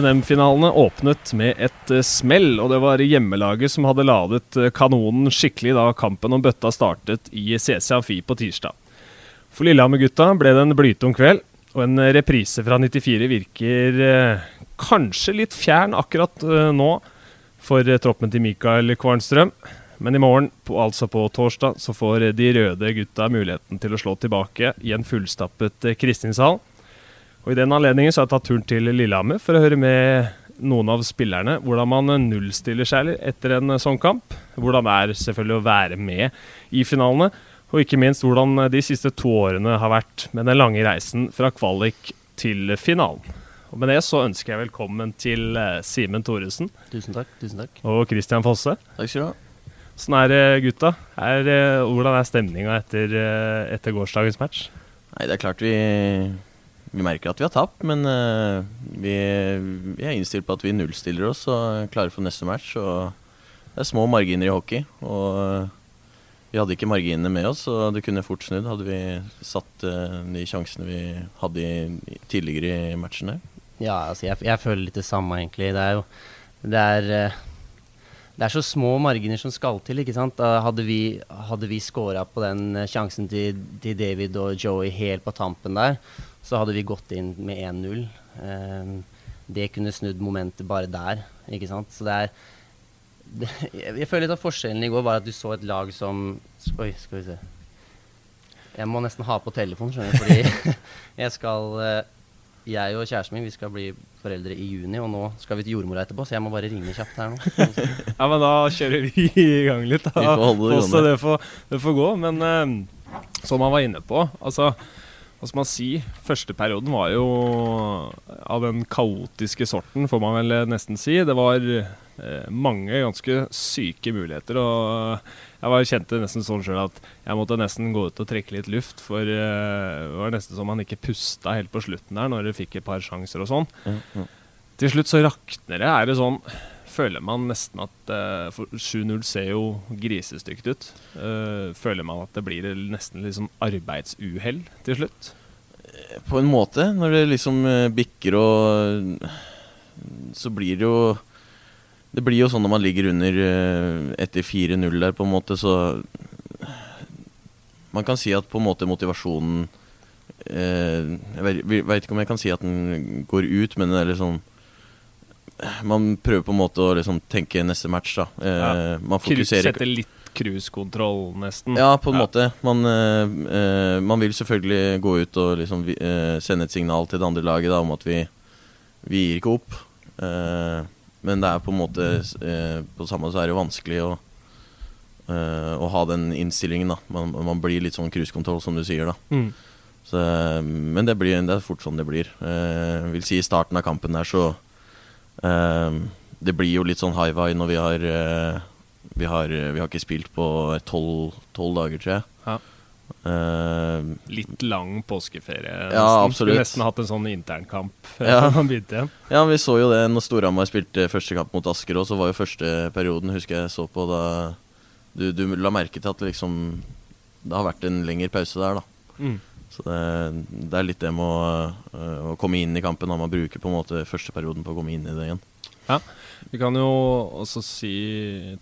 NM-finalene åpnet med et uh, smell, og det var hjemmelaget som hadde ladet uh, kanonen skikkelig da kampen om bøtta startet i CC Amfi på tirsdag. For Lillehammer-gutta ble det en blytung kveld, og en reprise fra 94 virker uh, kanskje litt fjern akkurat nå for troppen til Mikael Kvarnstrøm. Men i morgen, altså på torsdag, så får de røde gutta muligheten til å slå tilbake i en fullstappet Kristinshall. Og I den anledningen så har jeg tatt turen til Lillehammer for å høre med noen av spillerne hvordan man nullstiller seg etter en sånn kamp. Hvordan det er selvfølgelig å være med i finalene. Og ikke minst hvordan de siste to årene har vært med den lange reisen fra kvalik til finalen. Og Med det så ønsker jeg velkommen til eh, Simen Thoresen. Tusen takk, tusen takk. Og Christian Fosse. Takk skal du ha. Sånn er det, gutta? Er, eh, hvordan er stemninga etter, eh, etter gårsdagens match? Nei, det er klart vi vi merker at vi har tapt, men uh, vi, vi, er innstilt på at vi nullstiller oss og er klare for neste match. Det er små marginer i hockey. Og vi hadde ikke marginene med oss, og det kunne fort snudd hadde vi satt uh, de sjansene vi hadde tidligere i matchen her. Ja, altså jeg, jeg, føler litt det samme, egentlig. Det er jo det er, det er så små marginer som skal til. ikke sant? Hadde vi, hadde vi scora på den sjansen til, til David og Joey helt på tampen der, så hadde vi gått inn med 1-0. Eh, det kunne snudd momentet bare der, ikke sant. Så det er det, Jeg føler litt av forskjellen i går var at du så et lag som Oi, skal vi se. Jeg må nesten ha på telefonen, skjønner du, fordi jeg skal eh, Jeg og kjæresten min vi skal bli foreldre i juni, og nå skal vi til jordmora etterpå, så jeg må bare ringe kjapt her nå. ja, men da kjører vi i gang litt. Da. Vi får holde det gående. Det får, det får gå. Men uh, som han var inne på, altså hva skal man si, første perioden var jo av den kaotiske sorten, får man vel nesten si. Det var eh, mange ganske syke muligheter. Og jeg var kjente nesten sånn sjøl at jeg måtte nesten gå ut og trekke litt luft. For eh, det var nesten som man ikke pusta helt på slutten der, når du fikk et par sjanser og sånn. Mm, mm. Til slutt så rakner det. Er det sånn føler man nesten at uh, 7-0 ser jo grisestygt ut. Uh, føler man at det blir nesten litt sånn arbeidsuhell til slutt? På en måte. Når det liksom uh, bikker og Så blir det jo Det blir jo sånn når man ligger under etter 4-0 der, på en måte, så Man kan si at på en måte motivasjonen Jeg veit ikke om jeg kan si at den går ut, men det er litt sånn man prøver på en måte å liksom tenke neste match, da. Eh, ja. Man fokuserer Sette litt cruisekontroll, nesten. Ja, på en ja. måte. Man, eh, eh, man, vil selvfølgelig gå ut og liksom eh, sende et signal til det andre laget da, om at vi, vi gir ikke opp. Eh, men det er på en måte eh, På samme måte så er det vanskelig å, å ha den innstillingen, da. Man, man blir litt sånn cruisekontroll, som du sier, da. Mm. Så, men det, blir, det, er fort sånn det blir. Vil si I starten av kampen der så det blir jo litt sånn high-high når vi har eh, vi har, vi har ikke spilt på tolv dager, tror jeg. Ja. Uh, Litt lang påskeferie. Nesten. Ja, absolutt. Nesten hatt en sånn internkamp ja. Ja, vi så jo det når Storhamar spilte første kamp mot Asker òg, så var jo første perioden, husker jeg så på da Du, du la merke til at liksom Det har vært en lengre pause der, da. Mm. Så det, det, er litt det med å, øh, å, komme inn i kampen. Da man bruker på en måte første perioden på å komme inn i det igjen. Ja, Vi kan jo også si,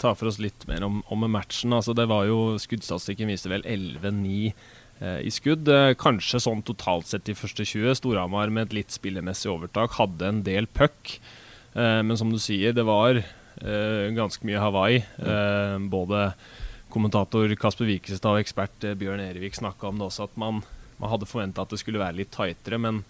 ta for oss litt mer om, om matchen. Altså det var jo Skuddstatistikken viste vel 11-9 eh, i skudd. Eh, kanskje sånn totalt sett i første 20. Storhamar med et litt spillemessig overtak hadde en del puck. Eh, men som du sier, det var eh, ganske mye Hawaii. Eh, både kommentator Kasper Wikestad og ekspert eh, Bjørn Erevik snakka om det også, at man man hadde forventa at det skulle være litt tightere, men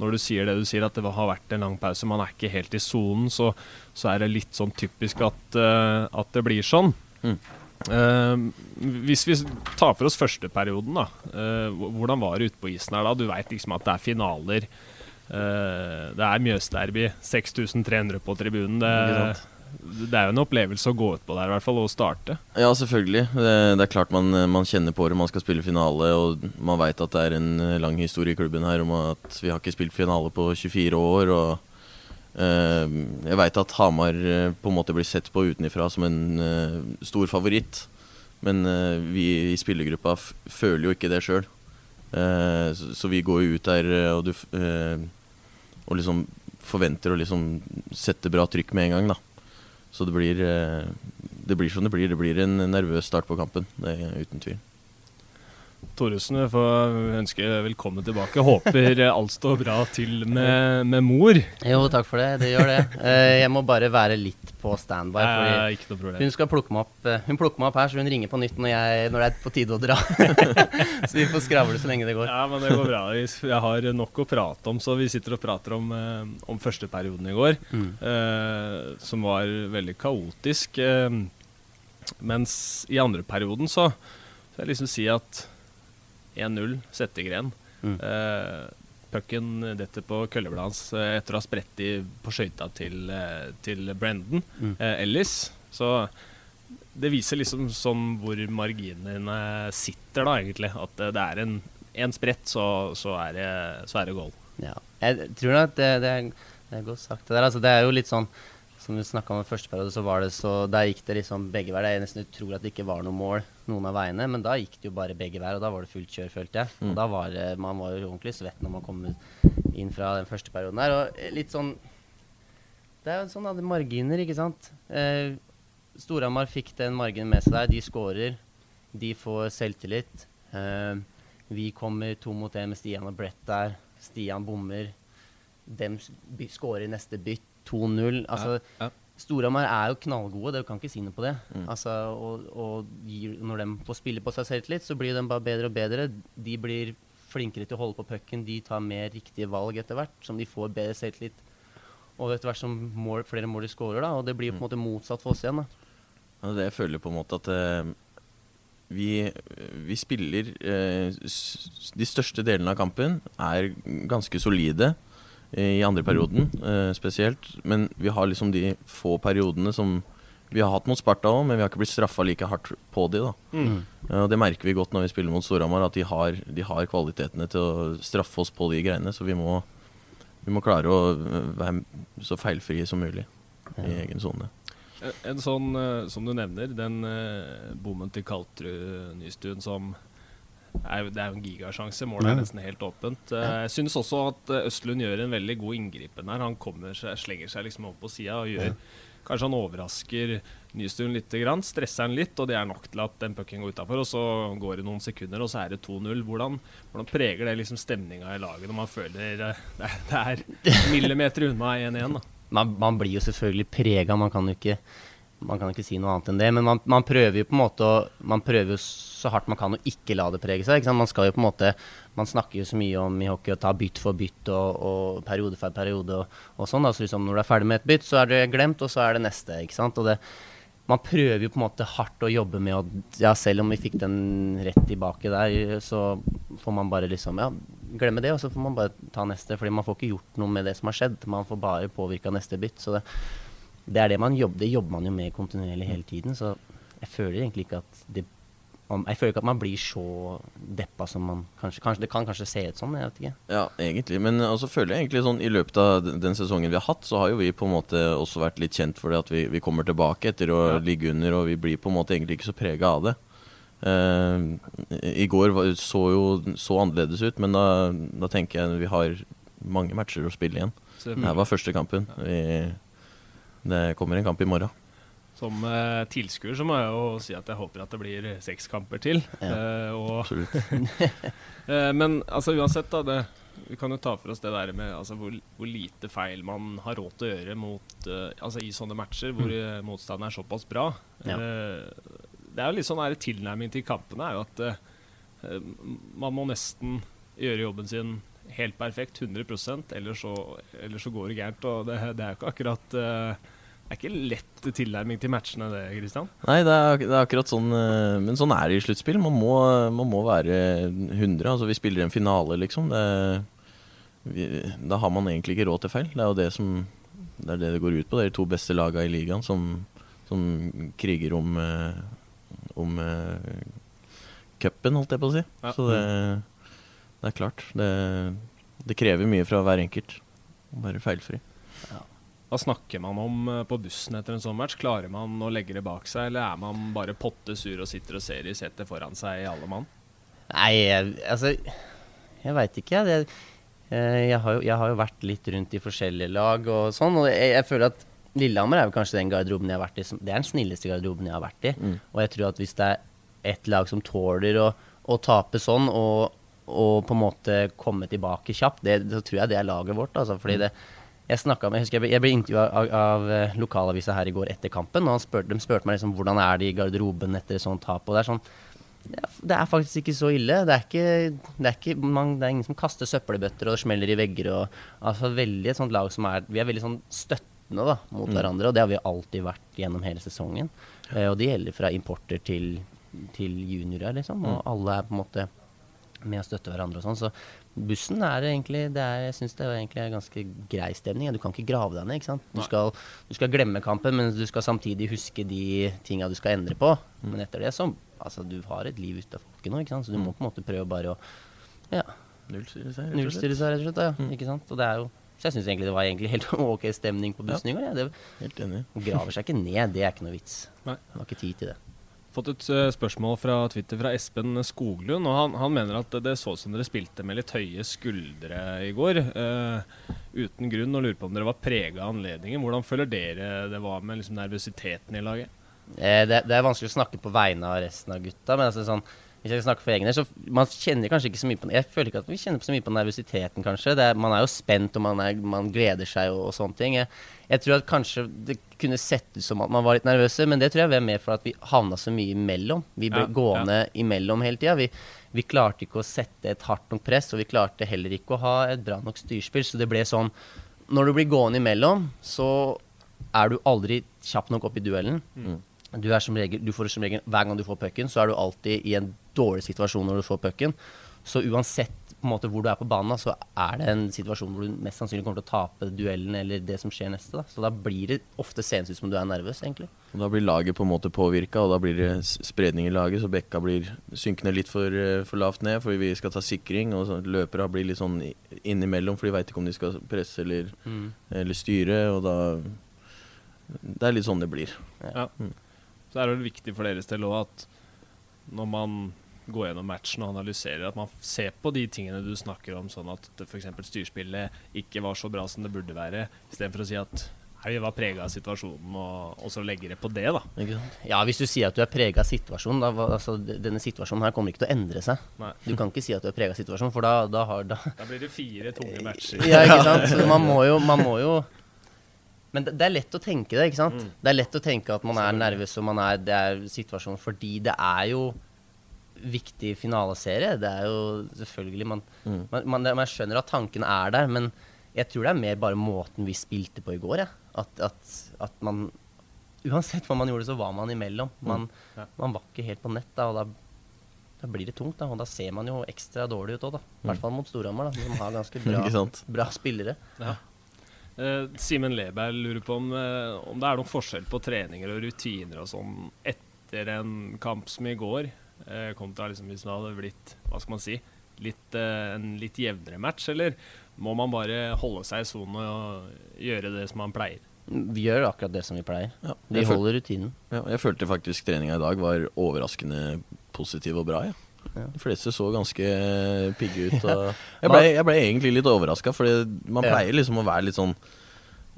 når du sier det du sier, at det har vært en lang pause, man er ikke helt i sonen, så, så, er det litt sånn typisk at, uh, at det blir sånn. Mm. Uh, hvis vi tar for oss første perioden, da. Uh, hvordan var det ute på isen her da? Du veit liksom at det er finaler. det er Mjøsderby. 6300 på tribunen. Det, det er jo en opplevelse å gå ut på der, i hvert fall, og starte. Ja, selvfølgelig. Det, det er klart man, man, kjenner på det. Man skal spille finale, og man veit at det er en eh, lang historie i klubben her om at vi har ikke spilt finale på 24 år. og eh, Jeg veit at Hamar eh, på en måte blir sett på utenfra som en eh, stor favoritt. Men eh, vi i spillergruppa føler jo ikke det sjøl. Eh, så, så, vi går jo ut der og, du, og liksom forventer å liksom sette bra trykk med en gang, da. Så det blir, eh, det blir som det blir. Det blir en nervøs start på kampen, det uten tvil. Thoresen, vi får ønske velkommen tilbake. Håper alt står bra til med, med mor. Jo, takk for det. Det gjør det. Eh, jeg må bare være litt på standby. Fordi hun skal plukke meg opp eh, Hun plukker meg opp her, så hun ringer på nytt når, jeg, når det er på tide å dra. så vi får skravle så lenge det går. Ja, men det går bra. Jeg har nok å prate om, så vi sitter og prater om, eh, om første perioden i går, Mm. som var veldig kaotisk. Mens i andre perioden så så jeg liksom si at 1-0 Settegren. Mm. Eh, Pucken detter på køllebladet hans eh, etter å ha spredt de på skøyta til, eh, til Brendan Mm. Ellis. Så det viser liksom sånn hvor marginene sitter, da, egentlig. At det er en, en sprett, så, så, er det, så er det goal. Ja. Jeg tror at det, det, er, det er godt sagt. Det der. Altså, det er jo litt sånn Som vi snakka om i første periode, så var det så Der gikk det liksom begge veier. er nesten tror at det ikke var noe mål noen av veiene, men da gikk det jo bare begge veier, og da var det fullt kjør, følte jeg. Og Mm. da var det Man var jo ordentlig svett når man kom inn fra den første perioden der. Og litt sånn Det er jo sånn at marginer, ikke sant. Eh, Storhamar fikk den marginen med seg der. De skårer. De får selvtillit. Eh, vi kommer to mot én med Stian og Brett der. Stian bommer. Dem by- skårer neste bytt. 2-0. Altså, Ja, ja. Storhamar er jo knallgode, det kan ikke si noe på det. Mm. Altså, og, og når de får spille på seg selvtillit, så blir de bare bedre og bedre. De blir flinkere til å holde på pucken. De tar mer riktige valg etter hvert, som de får bedre selvtillit. Og etter hvert som mål, flere mål de skårer, da. Og det blir på en måte motsatt for oss igjen. da. Ja, det jeg føler på en måte at uh, vi, vi spiller uh, De største delene av kampen er ganske solide i andre perioden eh, spesielt. Men vi har liksom de få periodene som vi har hatt mot Sparta òg, men vi har ikke blitt straffa like hardt på de da. Mm. Og det merker vi godt når vi spiller mot Storhamar, at de har, de har kvalitetene til å straffe oss på de greiene. Så vi må, vi må klare å være så feilfrie som mulig i Ja. egen sone. En- sånn, eh, som du nevner, den bommen til Kaltrud Nystuen som er, Det er jo en gigasjanse. Målet er nesten helt åpent. Eh, Jeg synes også at eh, Østlund gjør en veldig god inngripen her. Han kommer seg, slenger seg liksom over på sida og gjør Kanskje han overrasker Nystuen litt, stresser han litt, og det er nok til at den pucken går utafor. Og så går det noen sekunder, og så er det 2-0. Hvordan, hvordan preger det liksom stemninga i laget når man føler eh, det, er- det er millimeter unna 1-1? man, man blir jo selvfølgelig prega, man kan jo ikke man kan ikke si noe annet enn det, men man, man prøver jo på en måte å Man prøver jo så hardt man kan å ikke la det prege seg. Ikke sant? Man skal jo på en måte Man snakker jo så mye om i hockey å ta bytt for bytt og, og periode for periode og, og sånn. da, så liksom Når du er ferdig med et bytt, så er det glemt, og så er det neste. ikke sant? Og det, man prøver jo på en måte hardt å jobbe med å Ja, selv om vi fikk den rett tilbake der, så får man bare liksom Ja, glemme det, og så får man bare ta neste. Fordi man får ikke gjort noe med det som har skjedd. Man får bare påvirka neste bytt. Så det, det er det man jobber Det jobber man jo med kontinuerlig hele tiden. Så jeg føler egentlig ikke at det Jeg føler ikke at man blir så deppa som man kanskje, kanskje Det kan kanskje se ut sånn, jeg vet ikke. Ja, egentlig. Men altså, føler jeg egentlig sånn i løpet av den- sesongen vi har hatt, så har jo vi på en måte også vært litt kjent for det at vi, vi kommer tilbake etter å Ja. ligge under, og vi blir på en måte egentlig ikke så prega av det. Uh, I går var, så jo så annerledes ut, men da, da tenker jeg vi har mange matcher å spille igjen. Det her var første kampen. Vi, det kommer en kamp i morgen. Som uh, tilskuer så må jeg jo si at jeg håper at det blir seks kamper til. Ja. Eh, og, eh, men altså uansett, da. Det, vi kan jo ta for oss det der med altså, hvor, hvor lite feil man har råd til å gjøre mot, eh, altså, i sånne matcher hvor mm. motstanderen er såpass bra. Ja. Eh, det er jo litt sånn her tilnærming til kampene er jo at eh, man må nesten gjøre jobben sin helt perfekt, 100% ellers så, ellers så går det gærent. Og det, det er jo ikke akkurat eh, det er ikke lett tilnærming til matchene, det, Kristian. Nei, det er, det er akkurat sånn eh, Men sånn er det i sluttspill. Man, man må være 100. Altså, vi spiller en finale, liksom. Det, vi, da har man egentlig ikke råd til feil. Det er jo det som Det er det det går ut på. Det er de to beste lagene i ligaen som, som kriger om eh, Om uh, cupen, holdt jeg på å si. Ja. Så det, det er klart. Det, det krever mye fra hver enkelt. Å være feilfri. Hva snakker man om eh, på bussen etter en sånn match? Klarer man å legge det bak seg, eller er man bare potte sur og sitter og ser i setet foran seg i alle mann? Nei, jeg, altså Jeg veit ikke, jeg. Eh, jeg, har jo, jeg har jo vært litt rundt i forskjellige lag og sånn, og jeg, jeg føler at Lillehammer er jo kanskje den garderoben jeg har vært i som, Det er den snilleste garderoben jeg har vært i. Mm. Og jeg tror at hvis det er ett lag som tåler å, å tape sånn, og, og på en måte komme tilbake kjapt, det, så tror jeg det er laget vårt. Altså, fordi det jeg, snakket med, jeg husker jeg ble, jeg ble intervjua av, av eh, lokalavisa her i går etter kampen. og han spurte, De spurte meg liksom hvordan er det i garderoben etter et sånt tap. og det er sånn, det er, det er faktisk ikke så ille. Det er, ikke, det, er ikke, man, det er ingen som kaster søppelbøtter og smeller i vegger. Og, altså veldig et sånt lag som er Vi er veldig sånn støttende da, mot Mm. hverandre, og det har vi alltid vært gjennom hele sesongen. Eh, og det gjelder fra importer til, til juniorer, liksom. Og Mm. alle er på en måte med å støtte hverandre og sånn. Så bussen er egentlig det er, Jeg syns det er egentlig ganske grei stemning. Du kan ikke grave deg ned, ikke sant. Du skal, du skal glemme kampen, men du skal samtidig huske de tinga du skal endre på. Men etter det så Altså, du har et liv utafor folket nå, ikke sant. Så du må på en måte prøve bare å ja, Nullstyre seg, rett og slett. ja. Mm. Ikke sant. Og det er jo Så jeg syns egentlig det var egentlig helt ok stemning på bussen i går. Ja. Det Helt enig. graver seg ikke ned, det er ikke noe vits. Nei. Det var ikke tid til det. Fått et eh, spørsmål fra Twitter fra Espen Skoglund. og Han, han mener at det så ut som dere spilte med litt høye skuldre i går. Uh, uten grunn, og lurer på om dere var prega av anledningen. Hvordan føler dere det var med liksom, nervøsiteten i laget? Eh, det, det er vanskelig å snakke på vegne av resten av gutta. Men altså sånn, hvis jeg skal snakke for egen del, så man kjenner kanskje ikke så mye på Jeg føler ikke at vi kjenner så mye på nervøsiteten, kanskje. Det er, man er jo spent, og man, er, man gleder seg og, og sånne ting. Jeg, jeg tror at kanskje det kunne sett ut som at man var litt nervøse, men det tror jeg var mer for at vi havna så mye imellom. Vi ble Ja, gående imellom hele tida. Vi, vi klarte ikke å sette et hardt nok press, og vi klarte heller ikke å ha et bra nok styrspill. Så det ble sånn Når du blir gående imellom, så er du aldri kjapp nok opp i duellen. Mm. Du, er som regel, du får som regel, Hver gang du får pucken, så er du alltid i en dårlig situasjon når du får pucken. Så uansett på en måte hvor du er på banen, da, så er det en situasjon hvor du mest sannsynlig kommer til å tape duellen eller det som skjer neste. Da. Så da blir det ofte seende ut som du er nervøs, egentlig. Og Da blir laget på en måte påvirka, og da blir det spredning i laget. Så bekka blir synkende litt for, eh, for lavt ned fordi vi skal ta sikring. Og så løpere blir litt sånn innimellom, for de veit ikke om de skal presse eller, eller styre. Og da Det er litt sånn det blir. Ja. Så er det vel viktig for deres del òg at når man går gjennom matchen og analysere, at man ser på de tingene du snakker om, sånn at f.eks. styrspillet ikke var så bra som det burde være, istedenfor å si at vi var prega av situasjonen, og, og så legge det på det, da. Ja, hvis du sier at du er prega av situasjonen, da, altså, denne situasjonen her kommer ikke til å endre seg. Nei. Du kan ikke si at du er prega av situasjonen, for da, da har da, Da blir det fire tunge matcher. Ja, ikke sant? Så man må jo, man må jo Men det, det er lett å tenke det, ikke sant? Mm. Det er lett å tenke at man er nervøs og man er, det er situasjonen fordi det er jo viktig finaleserie. Det er jo selvfølgelig Man, Mm. man, man, man skjønner at tankene er der, men jeg tror det er mer bare måten vi spilte på i går, ja. At, at, at man Uansett hva man gjorde, så var man imellom. Man, Ja. man var ikke helt på nett, da, og da da blir det tungt, da, og da ser man jo ekstra dårlig ut òg, da. I hvert fall mot Storhamar, som har ganske bra, bra spillere. Ja. Uh, Simen Leberg lurer på om, uh, om det er noen forskjell på treninger og rutiner og sånn etter en kamp som i går, kontra liksom hvis det hadde blitt hva skal man si, litt, eh, en litt jevnere match, eller må man bare holde seg i sonen og gjøre det som man pleier? Vi gjør akkurat det som vi pleier. Ja. Vi holder rutinen. ja, jeg følte faktisk treninga i dag var overraskende positiv og bra. Ja. Ja. De fleste så ganske pigge ut. Og jeg, ble, jeg ble egentlig litt overraska, for man pleier liksom å være litt sånn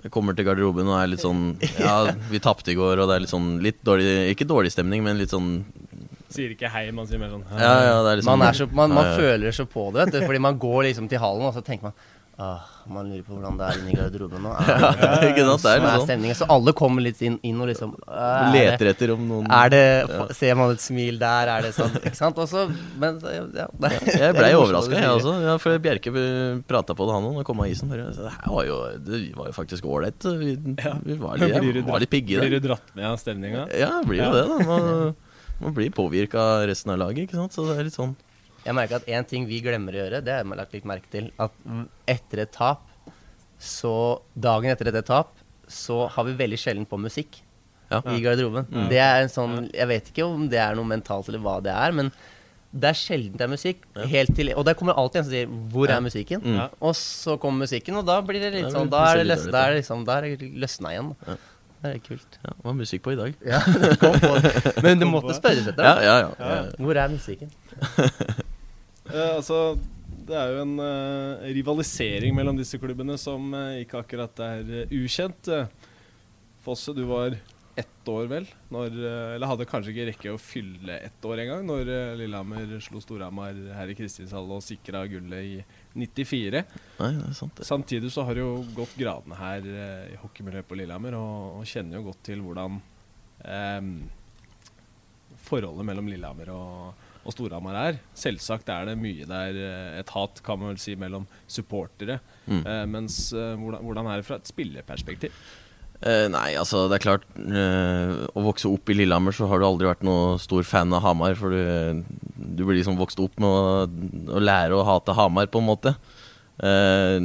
jeg kommer til garderoben og er litt sånn Ja, vi tapte i går, og det er litt sånn litt dårlig Ikke dårlig stemning, men litt sånn Sier ikke hei, man sier mer sånn Ja, ja, det er sånn Man, er så, man, man Ja, ja. føler så på det, vet du. Fordi man går liksom til hallen, og så tenker man Åh, man lurer på hvordan det er inni garderoben nå. Sant? Det er Sånn er sånn. stemningen. Så alle kommer litt inn, inn og liksom er det- Leter etter om noen Er det, Ser man et smil der? Er det sånn? Ikke sant? Og så, men ja, det, Jeg blei er overraska, jeg også. Ja, for Bjerke prata på det, han òg, og kom av isen. Bare, det her var jo, det var jo faktisk ålreit. Vi, vi var litt, jeg var litt pigge Blir du dratt med av stemninga? Ja, blir jo det, da. Man, man blir påvirka av resten av laget, ikke sant. Så det er litt sånn Jeg merker at én ting vi glemmer å gjøre, det har jeg lagt litt merke til, at etter et tap, så dagen etter et tap, så har vi veldig sjelden på musikk Ja. i garderoben. Mm. Det er en sånn Jeg vet ikke om det er noe mentalt eller hva det er, men det er sjelden det er musikk. Helt til, og der kommer alltid en som sier 'Hvor Ja. er musikken?' Mm. Og så kommer musikken, og da blir det litt sånn Da er det løs, da er det liksom Da er det løsna igjen. Da. Ja. Det er kult. Ja, det var musikk på i dag. Ja, kom på. Men du måtte spørre spørres etter. Ja, ja, ja. Ja. Hvor er musikken? uh, altså, det er jo en uh, rivalisering mellom disse klubbene som uh, ikke akkurat er uh, ukjent. Fosse, du var ett år, vel? Når, eller hadde kanskje ikke rekke å fylle ett år engang, når Lillehammer slo Storhamar her i Kristinshallen og sikra gullet i 94. Nei, det er sant det. Samtidig så har du jo gått gradene her i hockeymiljøet på Lillehammer, og, og, kjenner jo godt til hvordan um, forholdet mellom Lillehammer og og Storhamar er. Selvsagt er det mye der eh, et hat, kan man vel si, mellom supportere. Mm. Eh, mens eh, hvordan, hvordan, er det fra et spillerperspektiv? Uh, nei, altså det er klart uh, Å vokse opp i Lillehammer så har du aldri vært noe stor fan av Hamar. For du, du blir liksom vokst opp med å, å, lære å hate Hamar, på en måte. Eh,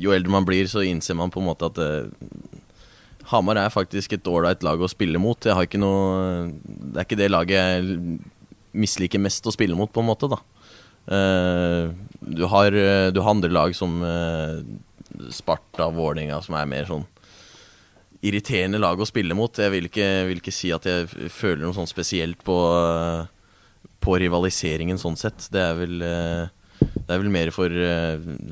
jo eldre man blir, så innser man på en måte at Hamar er faktisk et ålreit lag å spille mot. Jeg har ikke noe Det er ikke det laget jeg misliker mest å spille mot, på en måte. da. Uh, du, har, eh, du, har, andre lag som uh, Sparta, Vålerenga, som er mer sånn irriterende lag å spille mot. Jeg vil ikke, vil ikke si at jeg føler noe sånn spesielt på, uh, på rivaliseringen sånn sett. Det er vel, det er vel mer for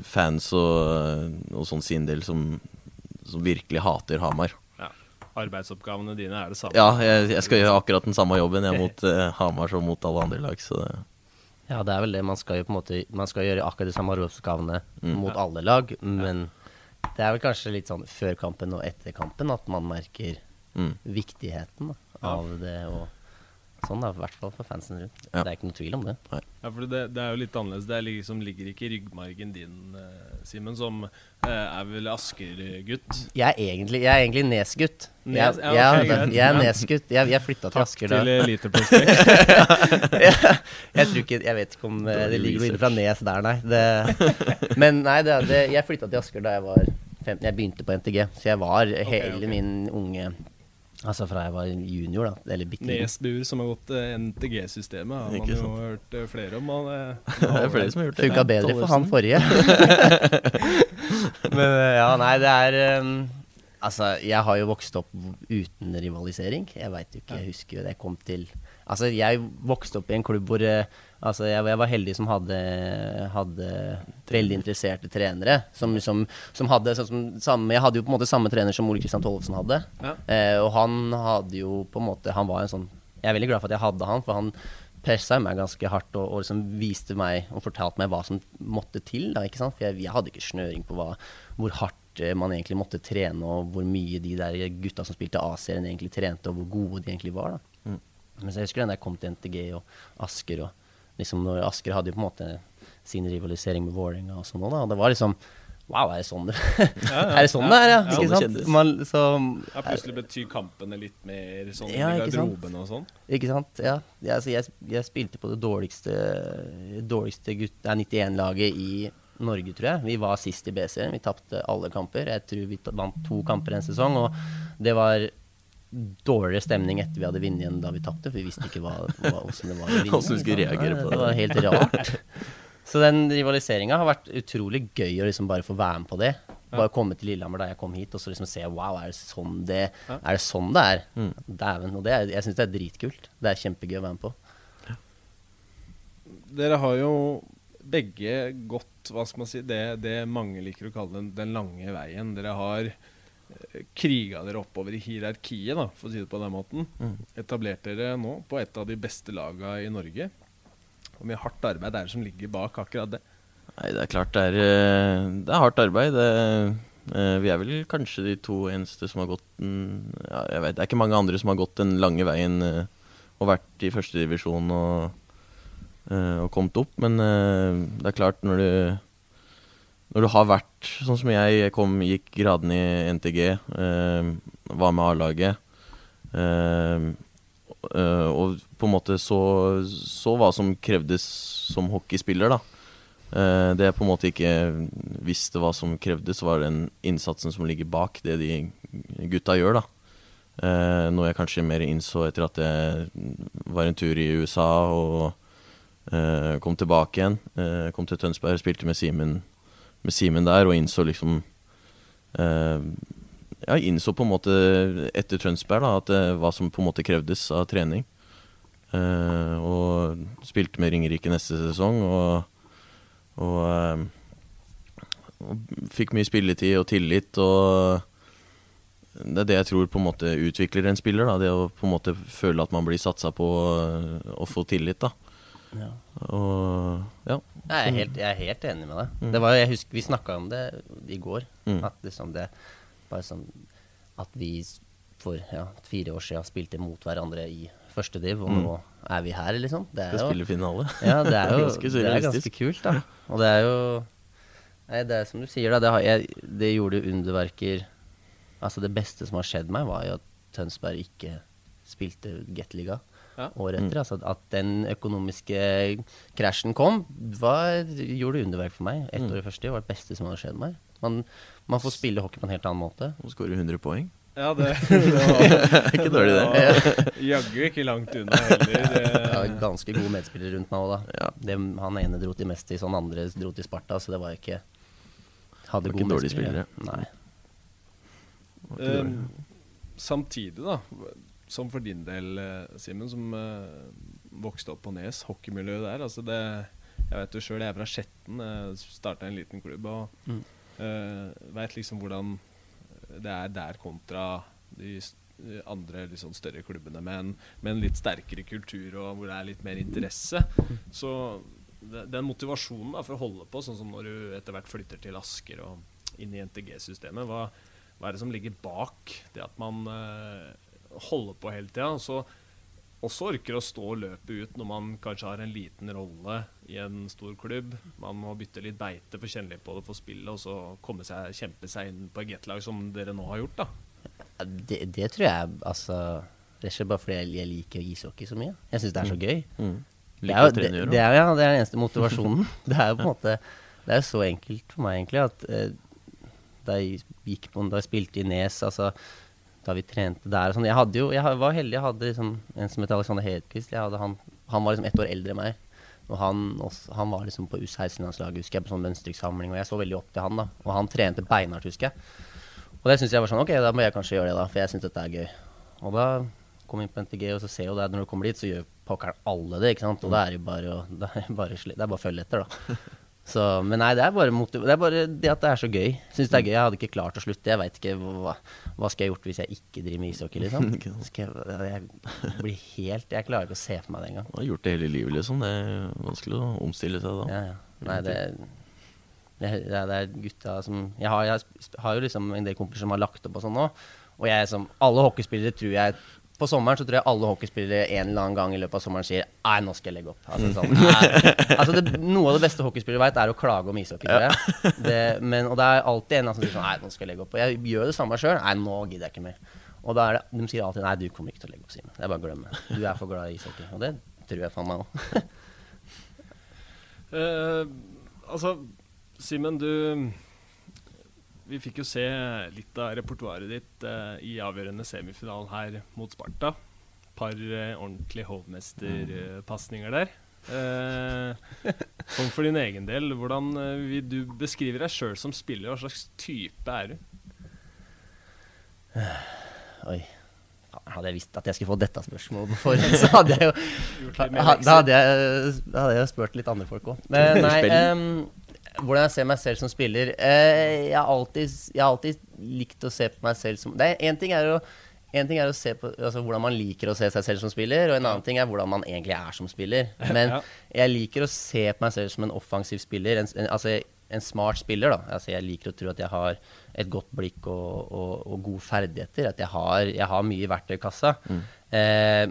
fans og, og sånn sin del som, som virkelig hater Hamar arbeidsoppgavene dine er det samme. Ja, jeg, jeg skal gjøre akkurat den samme jobben jeg mot uh, Hamar som mot alle andre lag. Så det. Ja, det er vel det. Man skal jo på en måte Man skal gjøre akkurat de samme arbeidsoppgavene mm. mot ja. alle lag, men ja. det er vel kanskje litt sånn før kampen og etter kampen at man merker mm. viktigheten da, av ja. det. og Sånn da, i hvert fall for fansen rundt. Ja. Det er ikke noe tvil om det. Nei. Ja, for det, det, er jo litt annerledes. Det liksom, ligger ikke i ryggmargen din, uh, Simen, som uh, er vel Asker-gutt? Jeg er egentlig, jeg er egentlig Nes-gutt. Nes, jeg, ja, okay, jeg, jeg, er Nes-gutt. Jeg, jeg flytta til Asker da. Takk til Eliteprospekt. jeg tror ikke Jeg vet ikke om uh, det ligger noe inne fra Nes der, nei. Det, men nei, det, det, jeg flytta til Asker da jeg var 15. Jeg begynte på NTG, så jeg var okay, hele okay. min unge Altså fra jeg var junior, da. Eller bitte Nesbuer som har gått uh, eh, NTG-systemet, har man jo hørt uh, flere om. Han, uh, det er flere som har gjort det. Funka bedre for han forrige. Men ja, nei, det er um, Altså, jeg har jo vokst opp uten rivalisering. Jeg veit jo ikke, jeg husker jo det jeg kom til Altså, jeg vokste opp i en klubb hvor Altså, jeg, jeg, var heldig som hadde, hadde veldig interesserte trenere. Som, som, som hadde som, samme, Jeg hadde jo på en måte samme trener som Ole Kristian Tollefsen hadde. Ja. Eh, og han hadde jo på en måte Han var en sånn Jeg er veldig glad for at jeg hadde han, for han pressa meg ganske hardt og, og liksom viste meg og fortalte meg hva som måtte til. Da, ikke sant? For jeg, jeg hadde ikke snøring på hva, hvor hardt eh, man egentlig måtte trene, og hvor mye de der gutta som spilte A-serien, egentlig trente, og hvor gode de egentlig var. da. Mm. Mens jeg husker den der kom til NTG og Asker og liksom når Asker hadde jo på en måte sin rivalisering med Vålerenga og sånn òg, da. Og det var liksom Wow, er det sånn det, ja, ja, er, det sånn det er? Ja, ja ikke sant? Man, så, ja, plutselig betyr kampene litt mer sånn ja, i garderoben og sånn? Ikke sant. Ja. Jeg, altså, jeg, jeg, spilte på det dårligste, dårligste 91-laget i Norge, tror jeg. Vi var sist i B-serien. Vi tapte alle kamper. Jeg tror vi vant to kamper en sesong, og det var dårligere stemning etter vi hadde vunnet igjen da vi tapte, for vi visste ikke hva, hva, hvordan det var å vinne. Hvordan skulle reagere på det. Det var helt rart. Så den rivaliseringa har vært utrolig gøy å liksom bare få være med på det. Bare komme til Lillehammer da jeg kom hit, og så liksom se Wow, er det sånn det er? Det sånn det er? Mm. Dæven. Og det jeg syns det er dritkult. Det er kjempegøy å være med på. Dere har jo begge gått, hva skal man si, det, det mange liker å kalle den, den lange veien. Dere har kriga dere oppover i hierarkiet, da, for å si det på den måten. Mm. Etablerte dere nå på et av de beste laga i Norge. Hvor mye hardt arbeid er det som ligger bak akkurat det? Nei, Det er klart det er, eh, det er hardt arbeid. Det, eh, vi er vel kanskje de to eneste som har gått den ja, jeg vet, Det er ikke mange andre som har gått den lange veien eh, og vært i førstedivisjon og, og kommet opp. Men det er klart, når du når du har vært sånn som jeg, jeg kom, gikk graden i NTG, eh, var med A-laget eh, eh, Og på en måte så, så, hva som krevdes som hockeyspiller, da. Eh, det jeg på en måte ikke visste hva som krevdes, var den innsatsen som ligger bak det de gutta gjør, da. Eh, noe jeg kanskje mer innså etter at jeg var en tur i USA og eh, kom tilbake igjen. kom til Tønsberg, og spilte med Simen med Simen der, og innså liksom eh, Ja, innså på en måte etter Tønsberg da, at det, hva som på en måte krevdes av trening. Eh, og spilte med Ringerike neste sesong. Og, og, eh, og fikk mye spilletid og tillit. Og det er det jeg tror på en måte utvikler en spiller. Da. Det å på en måte føle at man blir satsa på og å få tillit. da. Ja. Og ja. Jeg er helt, jeg er helt enig med deg. Mm. Det var, jeg husker Vi snakka om det i går. Mm. At liksom det bare sånn At vi for ja, fire år siden spilte mot hverandre i første div, og Mm. nå er vi her, liksom. Det Skal er jo, spille finale. ja, det er jo Ganske det er ganske kult, da. Og det er jo Nei, det er som du sier, da. Det, har, jeg, det gjorde underverker Altså, det beste som har skjedd meg, var jo at Tønsberg ikke spilte Gateliga Ja. året Mm. etter. Altså at den økonomiske krasjen kom, var, gjorde underverk for meg. Ett Mm. år i første var det beste som hadde skjedd meg. Man, man får spille hockey på en helt annen måte. Og skårer 100 poeng. Ja, det, det var Ikke dårlig, det. Jaggu ikke langt unna heller. Jeg har ganske gode medspillere rundt meg òg, da. Ja. Det, han ene dro til mest i han andre dro til Sparta, så det var ikke Hadde gode ikke Spillere. medspillere. Nei. Dårlig. samtidig, da, som for din del, eh, Simen, som eh, vokste opp på Nes, hockeymiljøet der altså det, Jeg vet jo sjøl, jeg er fra Skjetten, uh, starta en liten klubb og Mm. uh, veit liksom hvordan det er der kontra de andre litt sånn større klubbene med en, med en litt sterkere kultur og hvor det er litt mer interesse. Så den motivasjonen da, for å holde på, sånn som når du etter hvert flytter til Asker og inn i NTG-systemet, hva, hva er det som ligger bak det at man eh, holder på hele tida? Og så også orker å stå løpet ut når man kanskje har en liten rolle i en stor klubb. Man må bytte litt beite, få kjenne litt på det, få spille, og så komme seg, kjempe seg inn på et gettlag som dere nå har gjort. da. Ja, Det, det tror jeg altså Rett og slett bare fordi jeg, jeg liker ishockey så mye. Jeg syns det er så gøy. Mm. Det er, jo, det, det, er, ja, det er den eneste motivasjonen. det er jo på en måte Det er jo så enkelt for meg, egentlig, at eh, da jeg gikk på Da jeg spilte i Nes, altså da vi trente der sånn Jeg jo Jeg var heldig, jeg hadde liksom en som het Alexander Hedquist. Han, han var liksom ett år eldre enn meg. Og han, også, han var liksom på U16-landslaget, husker jeg, på sånn mønstringssamling, og jeg så veldig opp til han, da. Og han trente beinhardt, husker jeg. Og det syns jeg var sånn Ok, da må jeg kanskje gjøre det, da, for jeg syns dette er gøy. Og da kom jeg inn på NTG, og så ser jo det når du kommer dit, så gjør pokkeren alle det, ikke sant. Og da er det jo bare, det er bare å følge etter, da. Så, men nei, det er det, er bare det at det er så gøy. Syns det er gøy. Jeg hadde ikke klart å slutte. Jeg veit ikke hva, hva skal jeg gjort hvis jeg ikke driver med ishockey, liksom. Jeg, jeg blir helt Jeg klarer ikke å se for meg det engang. Du har gjort det hele livet, liksom. Det er vanskelig å omstille seg da. Ja, ja. Nei, det, det, det er gutta som Jeg har, jeg har jo liksom en del kompiser som har lagt opp og sånn nå. Og jeg som Alle hockeyspillere tror jeg På sommeren så tror jeg alle hockeyspillere en eller annen gang i løpet av sommeren sier Nei, nå skal jeg legge opp. Altså, sånn, altså det, Noe av det beste hockeyspillere veit, er å klage om ishockey. jeg. Det, men, og det er alltid en som sier sånn Nei, nå skal jeg legge opp. Og jeg gjør det samme sjøl. Nei, nå gidder jeg ikke mer. Og da er det, de sier alltid Nei, du kommer ikke til å legge opp, Simen. Det er bare å glemme. Du er for glad i ishockey. Og det tror jeg faen meg òg. uh, altså, Simen, du Vi fikk jo se litt av repertoaret ditt eh, i avgjørende semifinalen her mot Sparta. Par eh, ordentlige hovmesterpasninger der. Eh, sånn for din egen del, hvordan eh, vil du beskrive deg sjøl som spiller? Hva slags type er du? Oi. Hadde jeg visst at jeg skulle få dette spørsmålet på forhånd, så hadde jeg jo da, hadde jeg, da hadde jeg spurt litt andre folk òg. Men nei Spill. Hvordan jeg ser meg selv som spiller eh, jeg, har alltid, jeg har alltid likt å se på meg selv som det er, En ting er å en ting er å se på altså, hvordan man liker å se seg selv som spiller, og en annen ting er hvordan man egentlig er som spiller. Men Ja. jeg liker å se på meg selv som en offensiv spiller. En, en, altså en smart spiller, da. Altså, jeg liker å tro at jeg har et godt blikk og, og, og gode ferdigheter. At jeg har, jeg har mye i verktøykassa. Eh,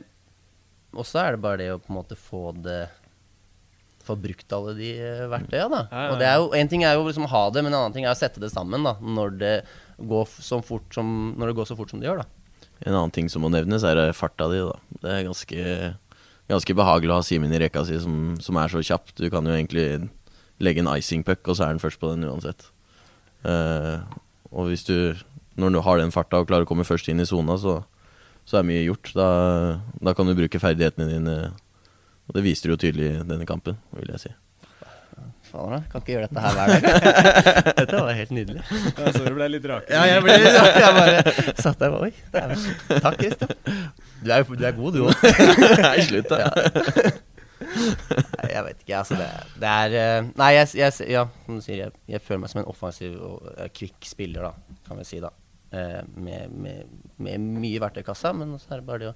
og så er det bare det å på en måte få det Få brukt alle de verktøyene. verktøya, da. Og det er jo, En ting er jo liksom å ha det, men en annen ting er å sette det sammen da når det går, så fort som, når det går så fort som det gjør. da En annen ting som må nevnes, er eh, farta di. da Det er ganske, ganske behagelig å ha Simen i rekka si som, som er så kjapp. Du kan jo egentlig legge en icing puck, og så er den først på den uansett. Uh, og hvis du, når du har den farta og klarer å komme først inn i sona, så, så er mye gjort. Da, da kan du bruke ferdighetene dine. Og det viste du jo tydelig i denne kampen, vil jeg si. Faen, jeg kan ikke gjøre dette her hver dag. dette var helt nydelig. Ja, så du ble litt rake. Ja, jeg, ble, jeg bare satt der og Oi, dæven. Takk, Christian. Du er, du er god, du òg. Nei, slutt, da. Nei, jeg vet ikke. Altså, det, det er eh, Nei, jeg, jeg, ja, som du sier, jeg, jeg føler meg som en offensiv og eh, kvikk spiller, da, kan vi si. da med, med, med mye verktøykassa, men så er det bare det å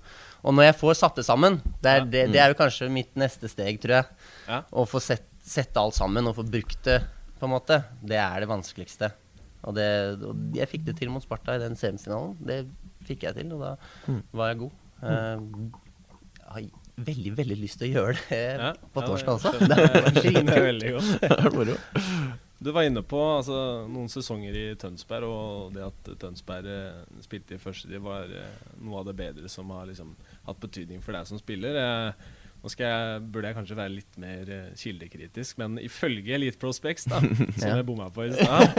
Og når jeg får satt det sammen, det er, det, det er jo kanskje mitt neste steg, tror jeg. Ja. Å få sett, sette alt sammen og få brukt det, på en måte. Det er det vanskeligste. Og, det, og jeg fikk det til mot Sparta i den semifinalen. Det fikk jeg til, og da var jeg god. Uh, jeg har veldig, veldig lyst til å gjøre det Ja, på ja, torsdag også. skjønner Det er, var er veldig godt. Det er moro. Du var inne på altså, noen sesonger i Tønsberg, og det at Tønsberg eh, spilte i første div, var eh, noe av det bedre som har liksom, hatt betydning for deg som spiller. Eh, nå jeg, burde jeg kanskje være litt mer eh, kildekritisk, men ifølge Elite Prospects, da, som jeg bomma på i stad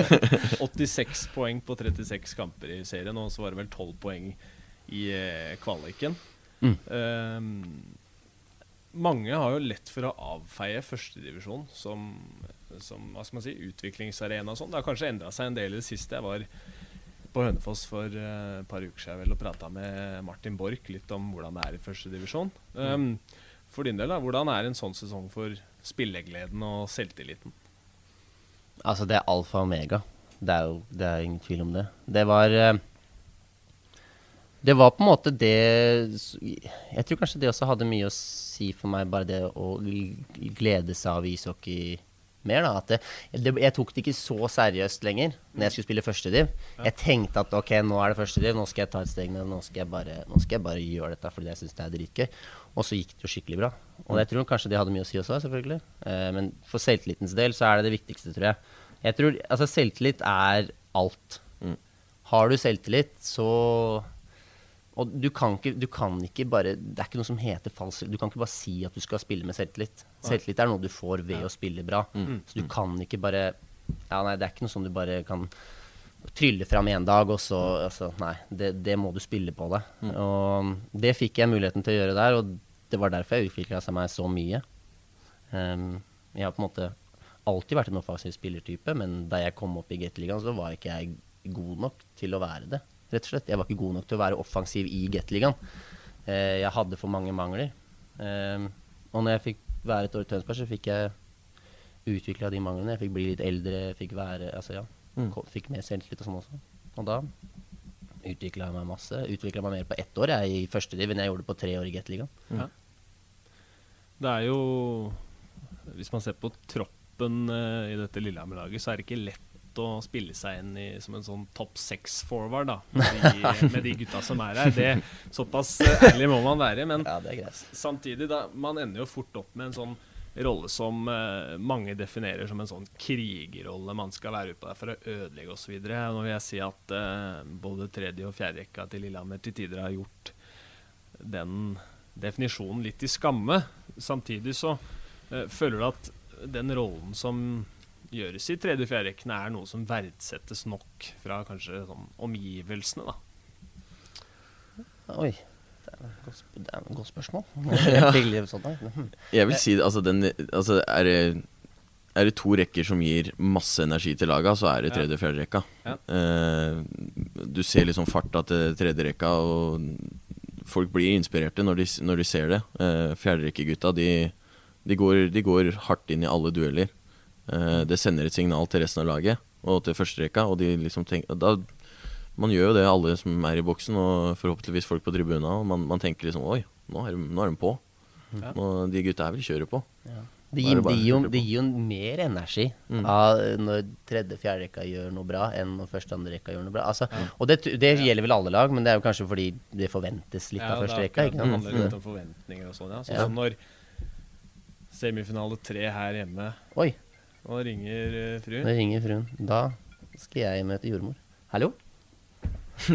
86 poeng på 36 kamper i serien, og så var det vel 12 poeng i eh, kvaliken. Mm. Eh, mange har jo lett for å avfeie førstedivisjon som, som hva skal man si, utviklingsarena og sånn. Det har kanskje endra seg en del i det siste. Jeg var på Hønefoss for eh, et par uker siden vel og prata med Martin Borch litt om hvordan det er i førstedivisjon. Um, for din del, da, hvordan er en sånn sesong for spillegleden og selvtilliten? Altså, det er alfa og omega. Det er jo det er ingen tvil om det. Det var eh, Det var på en måte det Jeg tror kanskje det også hadde mye å si for meg, bare det å glede seg av ishockey mer. da, det, det, Jeg tok det ikke så seriøst lenger når jeg skulle spille førstediv. Jeg tenkte at ok, nå er det førstediv, nå skal jeg ta et steg ned. Nå skal jeg bare, skal jeg bare gjøre dette fordi jeg syns det er dritgøy. Og så gikk det jo skikkelig bra. Og jeg tror kanskje det hadde mye å si også, selvfølgelig. Eh, men for selvtillitens del så er det det viktigste, tror jeg. Jeg tror, altså Selvtillit er alt. Mm. Har du selvtillit, så Og du kan, ikke, du kan ikke bare Det er ikke noe som heter falsk Du kan ikke bare si at du skal spille med selvtillit. Selvtillit er noe du får ved å spille bra. Så du kan ikke bare Ja, nei, det er ikke noe som du bare kan trylle fram en dag, og så altså, Nei, det, det må du spille på deg. Og det fikk jeg muligheten til å gjøre der, og det var derfor jeg utvikla meg så mye. Um, jeg har på en måte alltid vært en offensiv spillertype, men da jeg kom opp i Gateligaen, så var ikke jeg god nok til å være det. Rett og slett. Jeg var ikke god nok til å være offensiv i Gateligaen. Eh, jeg hadde for mange mangler. Eh, og når jeg fikk være et år i Tønsberg, så fikk jeg utvikla de manglene. Jeg fikk bli litt eldre, fikk være Altså, ja. Mm. Fikk mer selvtillit og sånn også. Og da utvikla jeg meg masse. Utvikla meg mer på ett år jeg, i første div enn jeg gjorde på tre år i Gateligaen. Det er jo Hvis man ser på troppen uh, i dette Lillehammer-laget, så er det ikke lett å spille seg inn i, som en sånn topp seks-forward, da. Med de, med de gutta som er her. Det, såpass eh, ærlig må man være. Men Ja, samtidig, da, man ender jo fort opp med en sånn rolle som uh, mange definerer som en sånn krigerrolle. Man skal være ute der for å ødelegge osv. Nå vil jeg si at uh, både tredje- og fjerderekka til Lillehammer til tider har gjort den definisjonen litt i skamme. Samtidig så uh, føler du at den rollen som gjøres i tredje- og fjerderekkene, er noe som verdsettes nok fra kanskje sånn omgivelsene, da. Oi. Det er et godt, det er et godt spørsmål. Jeg fikk sånn. Jeg vil si altså, den, altså er, det, er det to rekker som gir masse energi til laga, så er det tredje og fjerde rekka. Ja. Uh, du ser liksom farta til tredje rekka, og folk blir inspirerte når de, når de ser det. Uh, Fjerderekkegutta, de, de, går, de går hardt inn i alle dueller. Eh, det sender et signal til resten av laget og til førsterekka, og de liksom tenker da, Man gjør jo det, alle som er i boksen, og forhåpentligvis folk på tribuna. Og man, man tenker liksom Oi, nå er de, nå er de på. Ja. Nå, de gutta her vil kjøre på. Det er gir, de gir jo, det gir jo mer energi Mm. av når tredje fjerde rekka gjør noe bra, enn når første andre rekka gjør noe bra. Altså, Og det, det gjelder vel alle lag, men det er jo kanskje fordi det forventes litt av det første er rekka. akkurat- Ikke Det handler litt om forventninger og sånn, ja. Sånn Ja. som når semifinale tre her hjemme Oi, Nå ringer uh, nå fruen. ringer fruen. Da skal jeg møte jordmor. Hallo?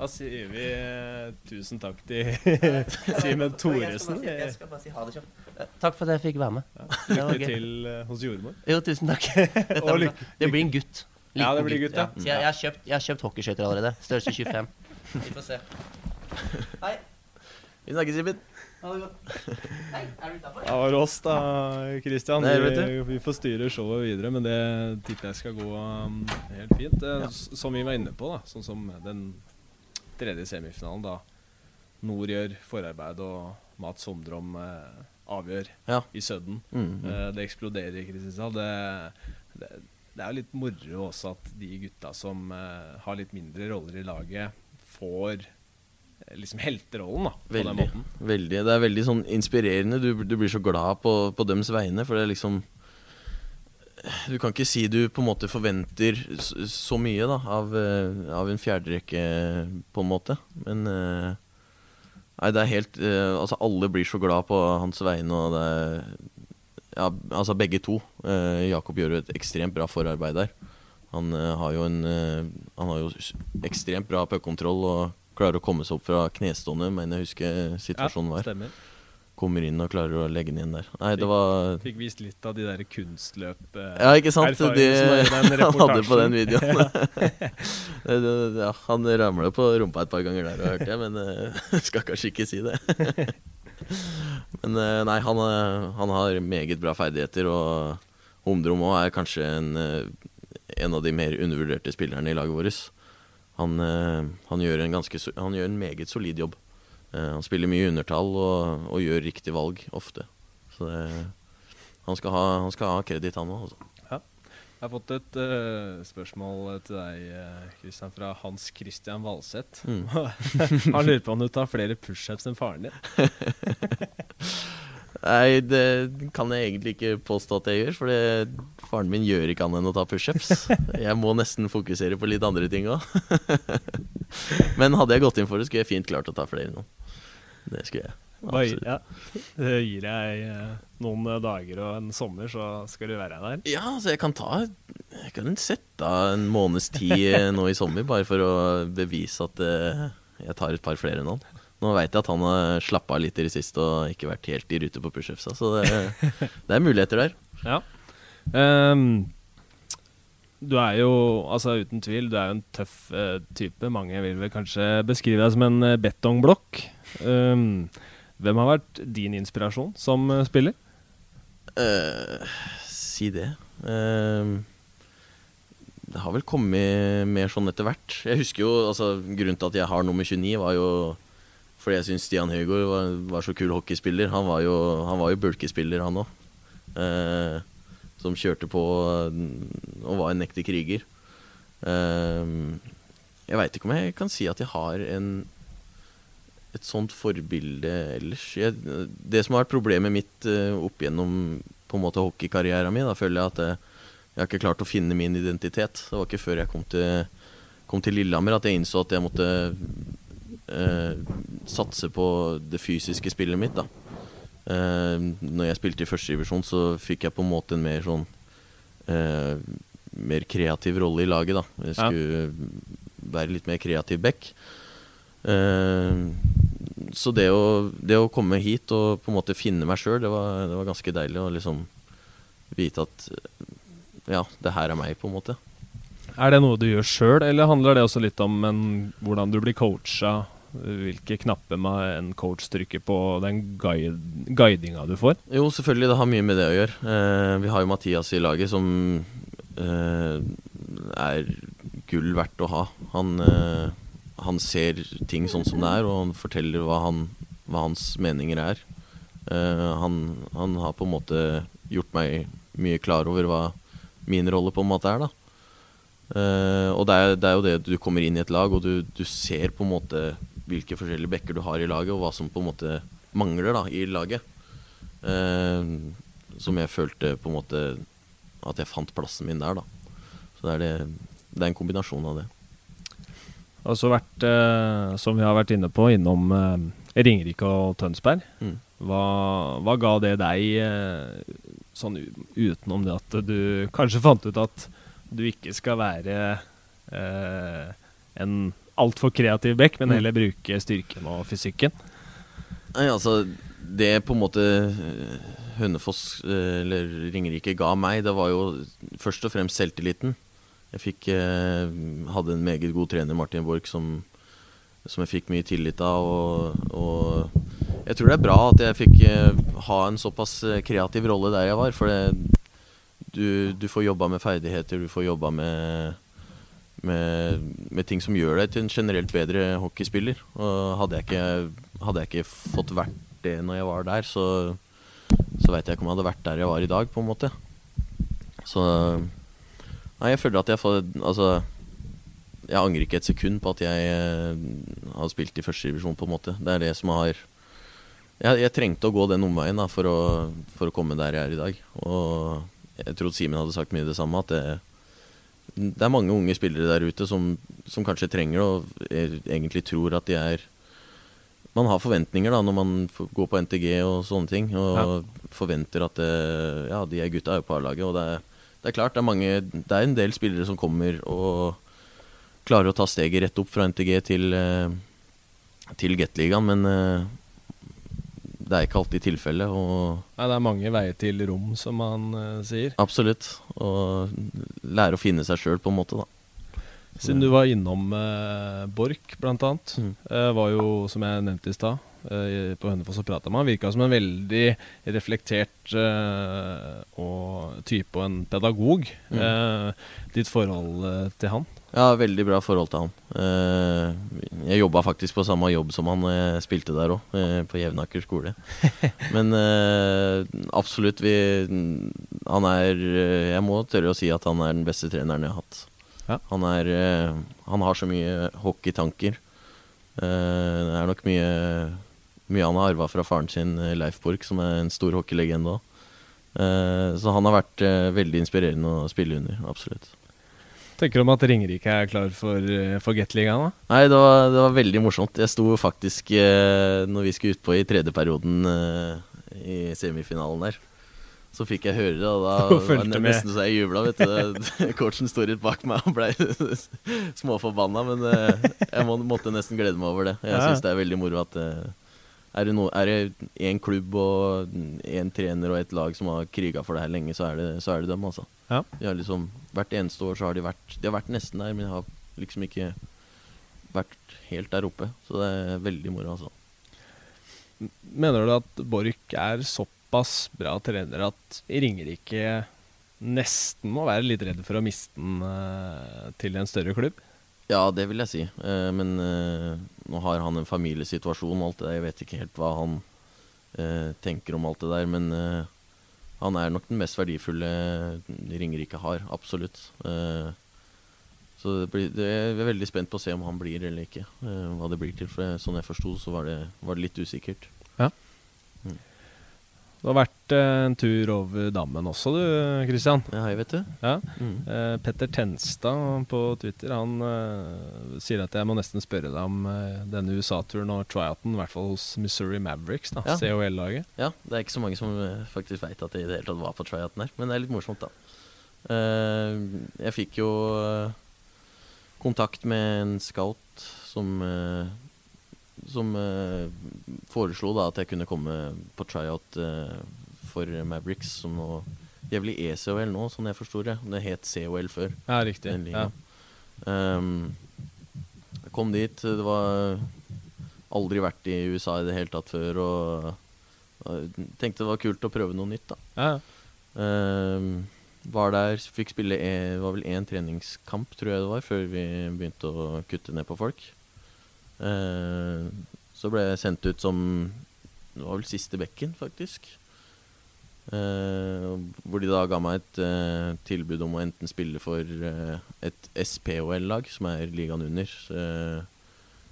Da sier vi eh, tusen takk til Simen Thoresen. Jeg skal bare si ha det kjapt. Eh, Takk for at jeg fikk være med. Ja, Det var Lykke gøy. til eh, hos jordmor. Jo, tusen takk. Dette Og blir lykke- det blir en gutt. Ja, det blir gutt, ja. Så jeg, jeg, har kjøpt, jeg har kjøpt hockeyskøyter allerede. Størrelse 25. Vi får se. Hei. Vi snakkes, Simen. Ha det godt. Hei, er du utafor? Det var oss da, Christian. Vi, vi får styre showet videre, men det tipper jeg skal gå um, helt fint. S- Som vi var inne på, da, sånn som den tredje semifinalen, da Nord gjør forarbeid og Mats Sondrom eh, avgjør Ja. i Sudden. Mm. Eh, det eksploderer i Kristiansand. Det, det, det er jo litt moro også at de gutta som eh, har litt mindre roller i laget, får liksom helterollen, da, på den måten. Veldig. Det er veldig sånn inspirerende. Du, du blir så glad på, på dems vegne, for det er liksom Du kan ikke si du på en måte forventer så, mye da av, eh, av en fjerderekke, på en måte. Men eh, Nei, det er helt eh, Altså, alle blir så glad på hans vegne, og det er Ja, altså begge to. Jakob gjør jo et ekstremt bra forarbeid der. Han har jo en Han har jo ekstremt bra puckkontroll og klarer å komme seg opp fra knestående, mener jeg husker situasjonen var. Stemmer. Kommer inn og klarer å legge den inn der. Nei, det var Fikk vist litt av de der kunstløp... eh, Ja, ikke sant? Den han hadde på den videoen. Ja, han ramla på rumpa et par ganger der, hørte jeg, men eh, skal kanskje ikke si det. Men eh, nei, han, eh, han har meget bra ferdigheter, og Humdrom òg er kanskje en, en av de mer undervurderte spillerne i laget vårt. Han, eh, han, gjør en ganske, han gjør en meget solid jobb. Eh, Han spiller mye undertall og, og gjør riktig valg ofte. Så det, han skal ha, han skal ha kreditt, han òg. Jeg har fått et uh, spørsmål til deg, Kristian, fra Hans Christian Valseth. Mm. Han lurer på om du tar flere pushups enn faren din. Nei, det kan jeg egentlig ikke påstå at jeg gjør, for det, faren min gjør ikke annet enn å ta pushups. Jeg må nesten fokusere på litt andre ting òg. Men hadde jeg gått inn for det, skulle jeg fint klart å ta flere nå. Det skulle jeg. Absolutt. ja. Det gir jeg eh, noen dager og en sommer, så skal du være der. Ja, altså jeg kan ta Jeg kan sette av en måneds tid eh, nå i sommer, bare for å bevise at eh, jeg tar et par flere enn han. Nå veit jeg at han har slappa av litt i det siste og ikke vært helt i rute på pushupsa, så det, det er muligheter der. Ja. Um, du er jo, altså uten tvil, du er jo en tøff uh, type. Mange vil vel kanskje beskrive deg som en eh, betongblokk. Um, hvem har vært din inspirasjon som eh, spiller? Uh, si det. Eh, det har vel kommet mer sånn etter hvert. Jeg husker jo, altså Grunnen til at jeg har nummer 29, var jo fordi jeg syns Stian Høgård var, var så kul hockeyspiller. Han var jo, han var jo bulkespiller, han òg. Eh, som kjørte på eh, og var en ekte kriger. Eh, jeg veit ikke om jeg kan si at jeg har en et sånt forbilde ellers. Jeg, det som har vært problemet mitt eh, opp gjennom hockeykarrieren min, da føler jeg at jeg, jeg har ikke klart å finne min identitet. Det var ikke før jeg kom til, kom til Lillehammer at jeg innså at jeg måtte eh, satse på det fysiske spillet mitt. da. Eh, når jeg spilte i førstedivisjon, så fikk jeg på en måte en mer sånn eh, mer kreativ rolle i laget. da. Jeg Ja. skulle være litt mer kreativ back. Eh, så det å, det å komme hit og på en måte finne meg sjøl, det, var- det var ganske deilig å liksom vite at ja, det her er meg, på en måte. Er det noe du gjør sjøl, eller handler det også litt om en, hvordan du blir coacha? Hvilke knapper en coach trykker på, den guide, guidinga du får? Jo, selvfølgelig, det har mye med det å gjøre. Eh, vi har jo Mathias i laget som eh, er gull verdt å ha. Han, eh, han ser ting sånn som det er, og han forteller hva, han, hva hans meninger er. Eh, han, han har på en måte gjort meg mye klar over hva min rolle på en måte er, da. Uh, og det er, det er jo det du kommer inn i et lag, og du, du ser på en måte hvilke forskjellige bekker du har i laget, og hva som på en måte mangler da i laget. Eh, som jeg følte på en måte at jeg fant plassen min der, da. Så det er, det, det er en kombinasjon av det. Og så vært, eh, som vi har vært inne på, innom eh, Ringerike og Tønsberg. Mm. Hva, hva ga det deg, eh, sånn utenom det at du kanskje fant ut at du ikke skal være eh, en altfor kreativ back, men Mm. heller bruke styrken og fysikken? Nei, altså Det på en måte eh, Hønefoss eh, eller Ringerike ga meg, det var jo først og fremst selvtilliten. Jeg fikk eh, hadde en meget god trener, Martin Borch, som, som jeg fikk mye tillit av. Og, og jeg tror det er bra at jeg fikk ha en såpass kreativ rolle der jeg var. For det, du, du får jobba med ferdigheter, du får jobba med med, med ting som gjør deg til en generelt bedre hockeyspiller. Og hadde jeg ikke, hadde jeg ikke fått vært det når jeg var der, så, så veit jeg ikke om jeg hadde vært der jeg var i dag, på en måte. Så Nei, jeg føler at jeg får Altså, jeg angrer ikke et sekund på at jeg eh, har spilt i førstedivisjon, på en måte. Det er det som har Jeg, jeg trengte å gå den omveien da, for å, for å komme der jeg er i dag. Og jeg trodde Simen hadde sagt mye det samme, at det, det er mange unge spillere der ute som, som kanskje trenger det, og er- egentlig tror at de er Man har forventninger da når man går på NTG og sånne ting, og forventer at det, ja, de er gutta er jo på A-laget. Og det er, det er klart, det er, mange, det er en del spillere som kommer og klarer å ta steget rett opp fra NTG til, eh, til Gateligaen, men eh, det er ikke alltid tilfellet. Nei, det er mange veier til rom, som man uh, sier. absolutt. Og lære å finne seg sjøl, på en måte, da. Siden du var innom uh, Borch, blant annet. Mm. Uh, var jo, som jeg nevnte i stad, eh, på Hønefoss og prata med han, virka som en veldig reflektert eh, og type og en pedagog. Mm. Eh, ditt forhold eh, til han? Ja, veldig bra forhold til han. Eh, jeg jobba faktisk på samme jobb som han jeg spilte der òg, på Jevnaker skole. Men eh, absolutt, vi Han er eh, Jeg må tørre å si at han er den beste treneren jeg har hatt. Ja. Han er eh, Han har så mye hockeytanker. Eh, det er nok mye Mye han har arva fra faren sin, eh, Leif Borch, som er en stor hockeylegende òg. Eh, så han har vært eh, veldig inspirerende å spille under. Absolutt. Tenker du om at Ringerike er klar for, eh, for Gateligaen? Nei, det var, det var veldig morsomt. Jeg sto faktisk eh, Når vi skulle utpå i tredje perioden eh, i semifinalen der, så fikk jeg høre det, og da Og var det nesten så jeg jubla. Coachen sto rett bak meg og blei småforbanna, men jeg må, måtte nesten glede meg over det. Jeg Ja. syns det er veldig moro at er det, no, én klubb og én trener og et lag som har kriga for det her lenge, så er det, så er det dem, altså. Ja. De har liksom, Hvert eneste år så har de vært De har vært nesten der, men de har liksom ikke vært helt der oppe. Så det er veldig moro, altså. Mener du at Borch er såpass bra trener at Ringerike nesten må være litt redd for å miste den eh, til en større klubb? Ja, det vil jeg si. Eh, men eh, nå har han en familiesituasjon og alt det der. Jeg vet ikke helt hva han tenker om alt det der. Men han er nok den mest verdifulle Ringerike har. Absolutt. Eh, så det blir, det er veldig spent på å se om han blir eller ikke. eh, hva det blir til. For sånn jeg forsto, så var det, var det litt usikkert. Du har vært eh, en tur over dammen også, du Christian. Ja, jeg, vet du. Ja. Mm. Eh, Petter Tenstad på Twitter Han eh, sier at jeg må nesten spørre deg om eh, denne USA-turen og tryouten, i hvert fall hos Missouri Mavericks, da, Ja. COL-laget. Ja, det er ikke så mange som faktisk veit at jeg i det hele tatt var på tryouten her, men det er litt morsomt, da. Jeg fikk jo kontakt med en scout som som eh, foreslo da at jeg kunne komme på tryout eh, for Mavericks, som nå De er vel i ECOL nå, sånn jeg forsto det. Det het COL før. Ja, riktig. Ja. ligaen. Ehm, jeg kom dit, det var aldri vært i USA i det hele tatt før, og og tenkte det var kult å prøve noe nytt, da. Ja, Um, var der, fikk spille e- Det var vel én treningskamp, tror jeg det var, før vi begynte å kutte ned på folk. Ehm, så ble jeg sendt ut som Det var vel siste bekken, faktisk. Ehm, hvor de da ga meg et eh, tilbud om å enten spille for eh, et SPOL-lag, som er ligaen under. eh,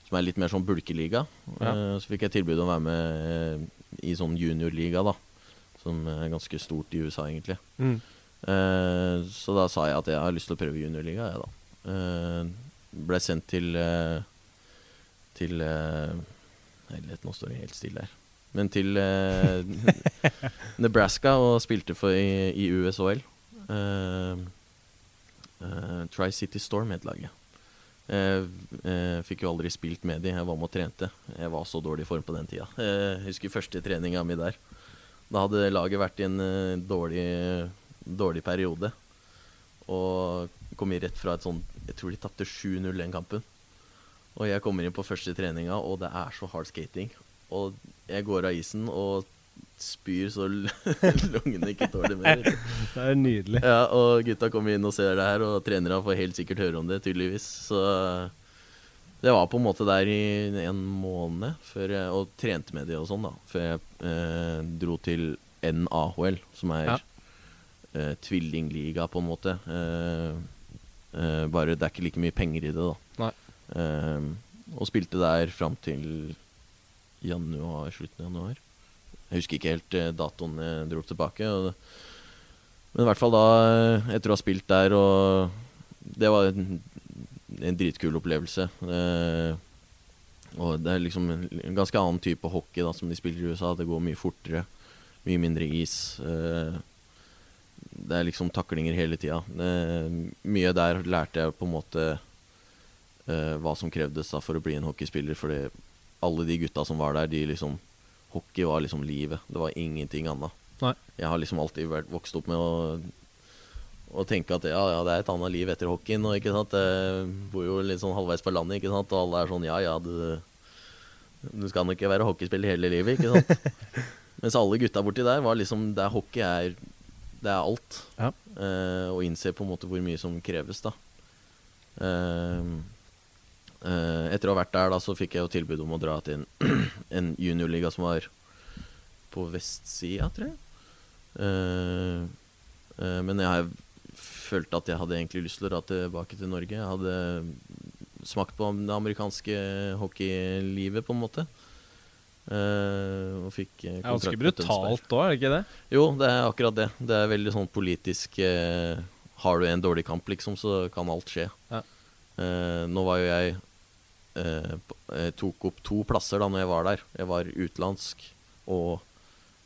som er litt mer sånn bulkeliga. Ja. Eh, så fikk jeg tilbud om å være med eh, i sånn juniorliga, da. Som er ganske stort i USA, egentlig. Mm. Eh, så da sa jeg at jeg har lyst til å prøve juniorliga, jeg, da. Eh, ble sendt til eh, Til eh, Helvete, nå står helt stille her. Men til eh, Nebraska og spilte for i, i USHL. Eh, eh, Tri-City Storm het laget. Jeg jeg fikk jo aldri spilt med de, jeg var med og trente. Jeg var så dårlig i form på den tida. Eh, jeg husker første treninga mi der. Da hadde laget vært i en eh, dårlig, dårlig periode. Og kom i rett fra et sånt Jeg tror de tapte 7-0 den kampen. Og jeg kommer inn på første treninga, og det er så hard skating. Og jeg går av isen og spyr så lungene ikke tåler mer. Det er nydelig. Ja, og gutta kommer inn og ser det her, og trenerne får helt sikkert høre om det, tydeligvis. Så det var på en måte der i en måned før jeg, og trente med de og sånn, da. Før jeg eh, dro til NAHL, som er Ja. eh, tvillingliga, på en måte. Eh, eh, bare det er ikke like mye penger i det, da. Nei. Eh, og spilte der fram til januar, slutten av januar. Jeg husker ikke helt eh, datoen jeg dro tilbake. Og, men i hvert fall da, eh, etter å ha spilt der, og det var en, en dritkul opplevelse. Eh, og det er liksom en, ganske annen type hockey da, som de spiller i USA. Det går mye fortere, mye mindre is. Eh, det er liksom taklinger hele tida. Mye der lærte jeg på en måte hva som krevdes da for å bli en hockeyspiller. Fordi alle de gutta som var der, de liksom Hockey var liksom livet. Det var ingenting annet. Nei. Jeg har liksom alltid vært, vokst opp med å, å tenke at ja, ja, det er et annet liv etter hockeyen. Og, ikke sant? Jeg bor jo litt sånn halvveis på landet, ikke sant? og alle er sånn ja, ja, du, du skal nok ikke være hockeyspiller hele livet, ikke sant. Mens alle gutta borti der var liksom Det er hockey er Det er alt. Ja. Eh, og innse på en måte hvor mye som kreves, da. Eh, eh, etter å ha vært der, da, så fikk jeg jo tilbud om å dra til en, en juniorliga som var på vestsida, tror jeg. Eh, eh, men jeg følte at jeg hadde egentlig lyst til å dra tilbake til Norge. Jeg hadde smakt på det amerikanske hockeylivet, på en måte. Uh, og fikk eh, ganske kontrakt med Tønsberg. brutalt òg, er det ikke det? Jo, det er akkurat det. Det er veldig sånn politisk uh, Har du en dårlig kamp, liksom, så kan alt skje. Ja. Uh, nå var jo jeg eh, Jeg tok opp to plasser da når jeg var der. Jeg var utenlandsk, og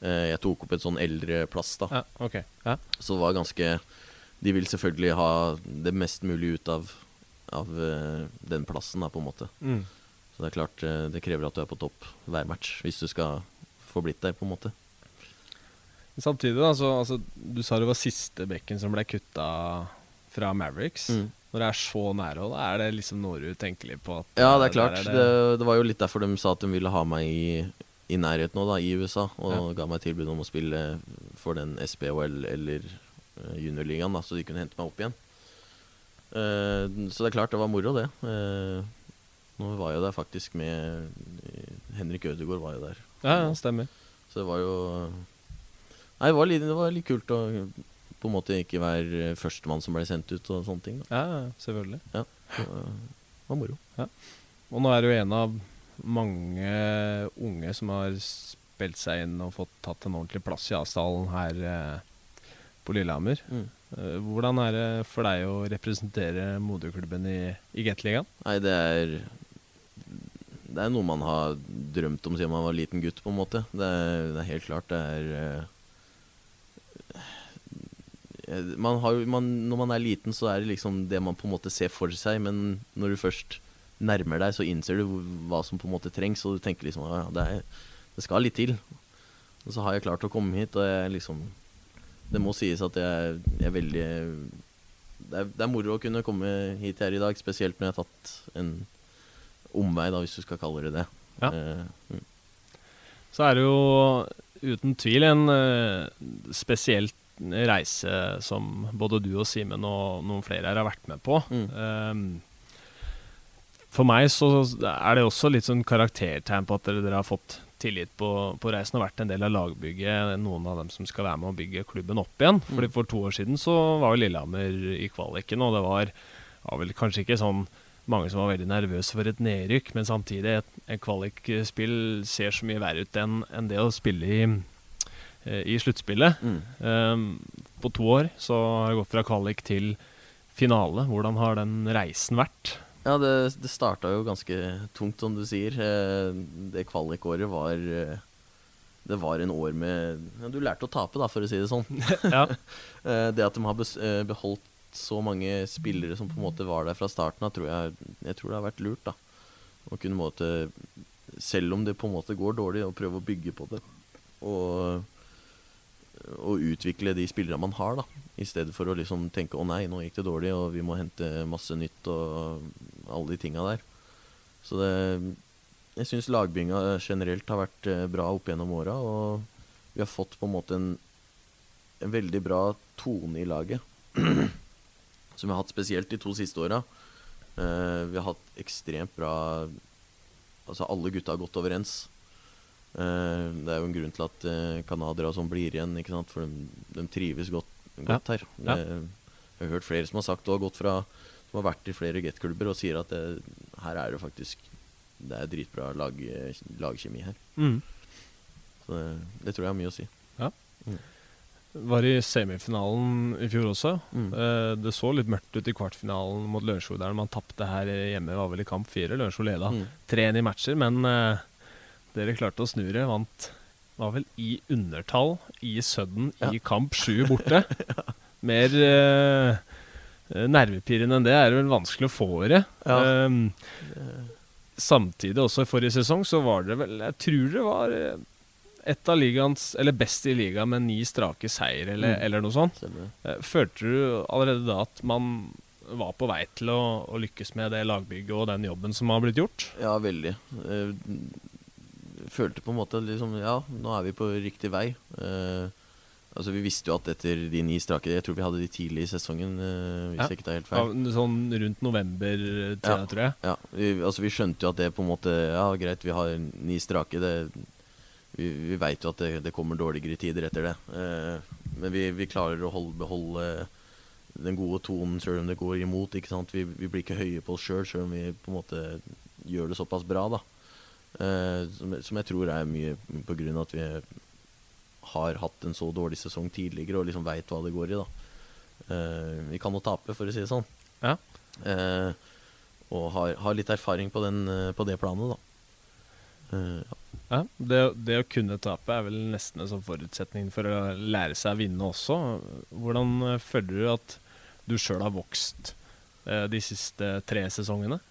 eh, jeg tok opp en sånn eldre plass, da. Ja, okay. Ja. Så det var ganske De vil selvfølgelig ha det mest mulig ut av, av eh, den plassen, da, på en måte. Mm. Så det er klart, eh, det krever at du er på topp hver match hvis du skal få blitt der, på en måte. Samtidig, da, så altså, du sa det var siste bekken som ble kutta fra Mavericks. Mm. Når det er så nære, da er det liksom noe du tenker litt på? Ja, eh, det er klart. klart. det- Det, det var jo litt derfor de sa at de ville ha meg i, i nærheten nå, da, i USA. Og Ja. ga meg tilbud om å spille for den SPHL eller uh, juniorligaen, da, så de kunne hente meg opp igjen. Uh, så det er klart, det var moro, det. Uh, nå var jeg der faktisk med eh, Henrik Ødegaard var jo der. Ja, ja, stemmer. Så det var jo Nei, det var litt, det var litt kult å på en måte ikke være førstemann som ble sendt ut og sånne ting. Da. Ja, ja, selvfølgelig. Så, eh, det var moro. Og nå er du en av mange unge som har spilt seg inn og fått tatt en ordentlig plass i Asdalen her eh, på Lillehammer. Mm. Eh, hvordan er det for deg å representere moderklubben i, i Gateligaen? Nei, det er Det er noe man har drømt om siden man var liten gutt, på en måte. Det er, det er helt klart. Det er eh, man har, man, Når man er liten, så er det liksom det man på en måte ser for seg, men når du først nærmer deg, så innser du hva som på en måte trengs, og du tenker liksom ja, det, er, det skal litt til. Og så har jeg klart å komme hit, og jeg liksom Det må sies at jeg, jeg er veldig det er, det er moro å kunne komme hit her i dag, spesielt når jeg har tatt en omvei, da, hvis du skal kalle det det. Ja. Uh, mm. Så er det jo uten tvil en uh, spesiell reise som både du og Simen og noen flere her har vært med på. Mm. Um, for meg så er det også litt sånn karaktertegn på at dere, dere har fått tillit på, på reisen og vært en del av lagbygget. Noen av dem som skal være med å bygge klubben opp igjen. Fordi For to år siden så var jo Lillehammer i kvaliken, og det var, var vel kanskje ikke sånn mange som var veldig nervøse for et nedrykk, men samtidig, et, et kvalikspill ser så mye verre ut enn enn det å spille i, i sluttspillet. Mm. Ehm, på to år så har det gått fra kvalik til finale. Hvordan har den reisen vært? Ja, det, det starta jo ganske tungt, som du sier. Eh, Det kvalikåret var eh, Det var en år med ja, Du lærte å tape, da, for å si det sånn. ja. Eh, Det at de har eh, beholdt så mange spillere som på en måte var der fra starten av, tror jeg, jeg tror det har vært lurt. da Å kunne måte Selv om det på en måte går dårlig, å prøve å bygge på det. Og, og utvikle de spillerne man har, da. I stedet for å liksom tenke 'å nei, nå gikk det dårlig, og vi må hente masse nytt', og alle de tinga der. Så det Jeg syns lagbygginga generelt har vært eh, bra opp gjennom åra, og vi har fått på en måte en, en veldig bra tone i laget. Som vi har hatt spesielt de to siste åra. Eh, vi har hatt ekstremt bra Altså, alle gutta har gått overens. Eh, det er jo en grunn til at eh, canadiere sånn blir igjen, for de, de trives godt, godt her. Ja. Jeg har hørt flere som har sagt og gått fra som har vært i flere Get-klubber og sier at det, her er det faktisk Det er dritbra lag, lagkjemi her. Mm. Så det, det tror jeg har mye å si. Var i semifinalen i fjor også. Mm. Eh, det så litt mørkt ut i kvartfinalen mot Lørenskog der man tapte her hjemme. Var vel i kamp fire. Lørenskog leda Mm. 3-1 i matcher, men eh, dere klarte å snu det. Vant var vel i undertall i Sudden Ja. i kamp sju borte. Mer eh, nervepirrende enn det er det vel vanskelig å få det. Ja. Um, samtidig, også i forrige sesong, så var det vel Jeg tror det var eh, et av ligaens Eller best i ligaen med ni strake seier, eller, Mm. eller noe sånt. Stemmer. Eh, Følte du allerede da at man var på vei til å, å lykkes med det lagbygget og den jobben som har blitt gjort? Ja, veldig. Eh, følte på en måte liksom Ja, nå er vi på riktig vei. Uh, altså Vi visste jo at etter de ni strake Jeg tror vi hadde de tidlig i sesongen, Uh, hvis Ja. ikke tar helt Ja, feil. sånn rundt november-tida, Ja. tror jeg. Ja, vi, altså Vi skjønte jo at det på en måte Ja, greit, vi har ni strake. Det, vi vi veit jo at det, det kommer dårligere tider etter det. Uh, men vi, vi klarer å holde, beholde den gode tonen sjøl om det går imot. Vi, vi blir ikke høye på oss sjøl, sjøl om vi på en måte gjør det såpass bra. da. Eh, som, som jeg tror er mye på grunn av at vi har hatt en så dårlig sesong tidligere og liksom veit hva det går i. da. Eh, vi kan jo tape, for å si det sånn. Ja. Eh, og har, har litt erfaring på, den, på det planet, da. Ja. Ja, det, det å kunne tape er vel nesten en sånn forutsetning for å lære seg å vinne også. Hvordan føler du at du sjøl har vokst de siste tre sesongene?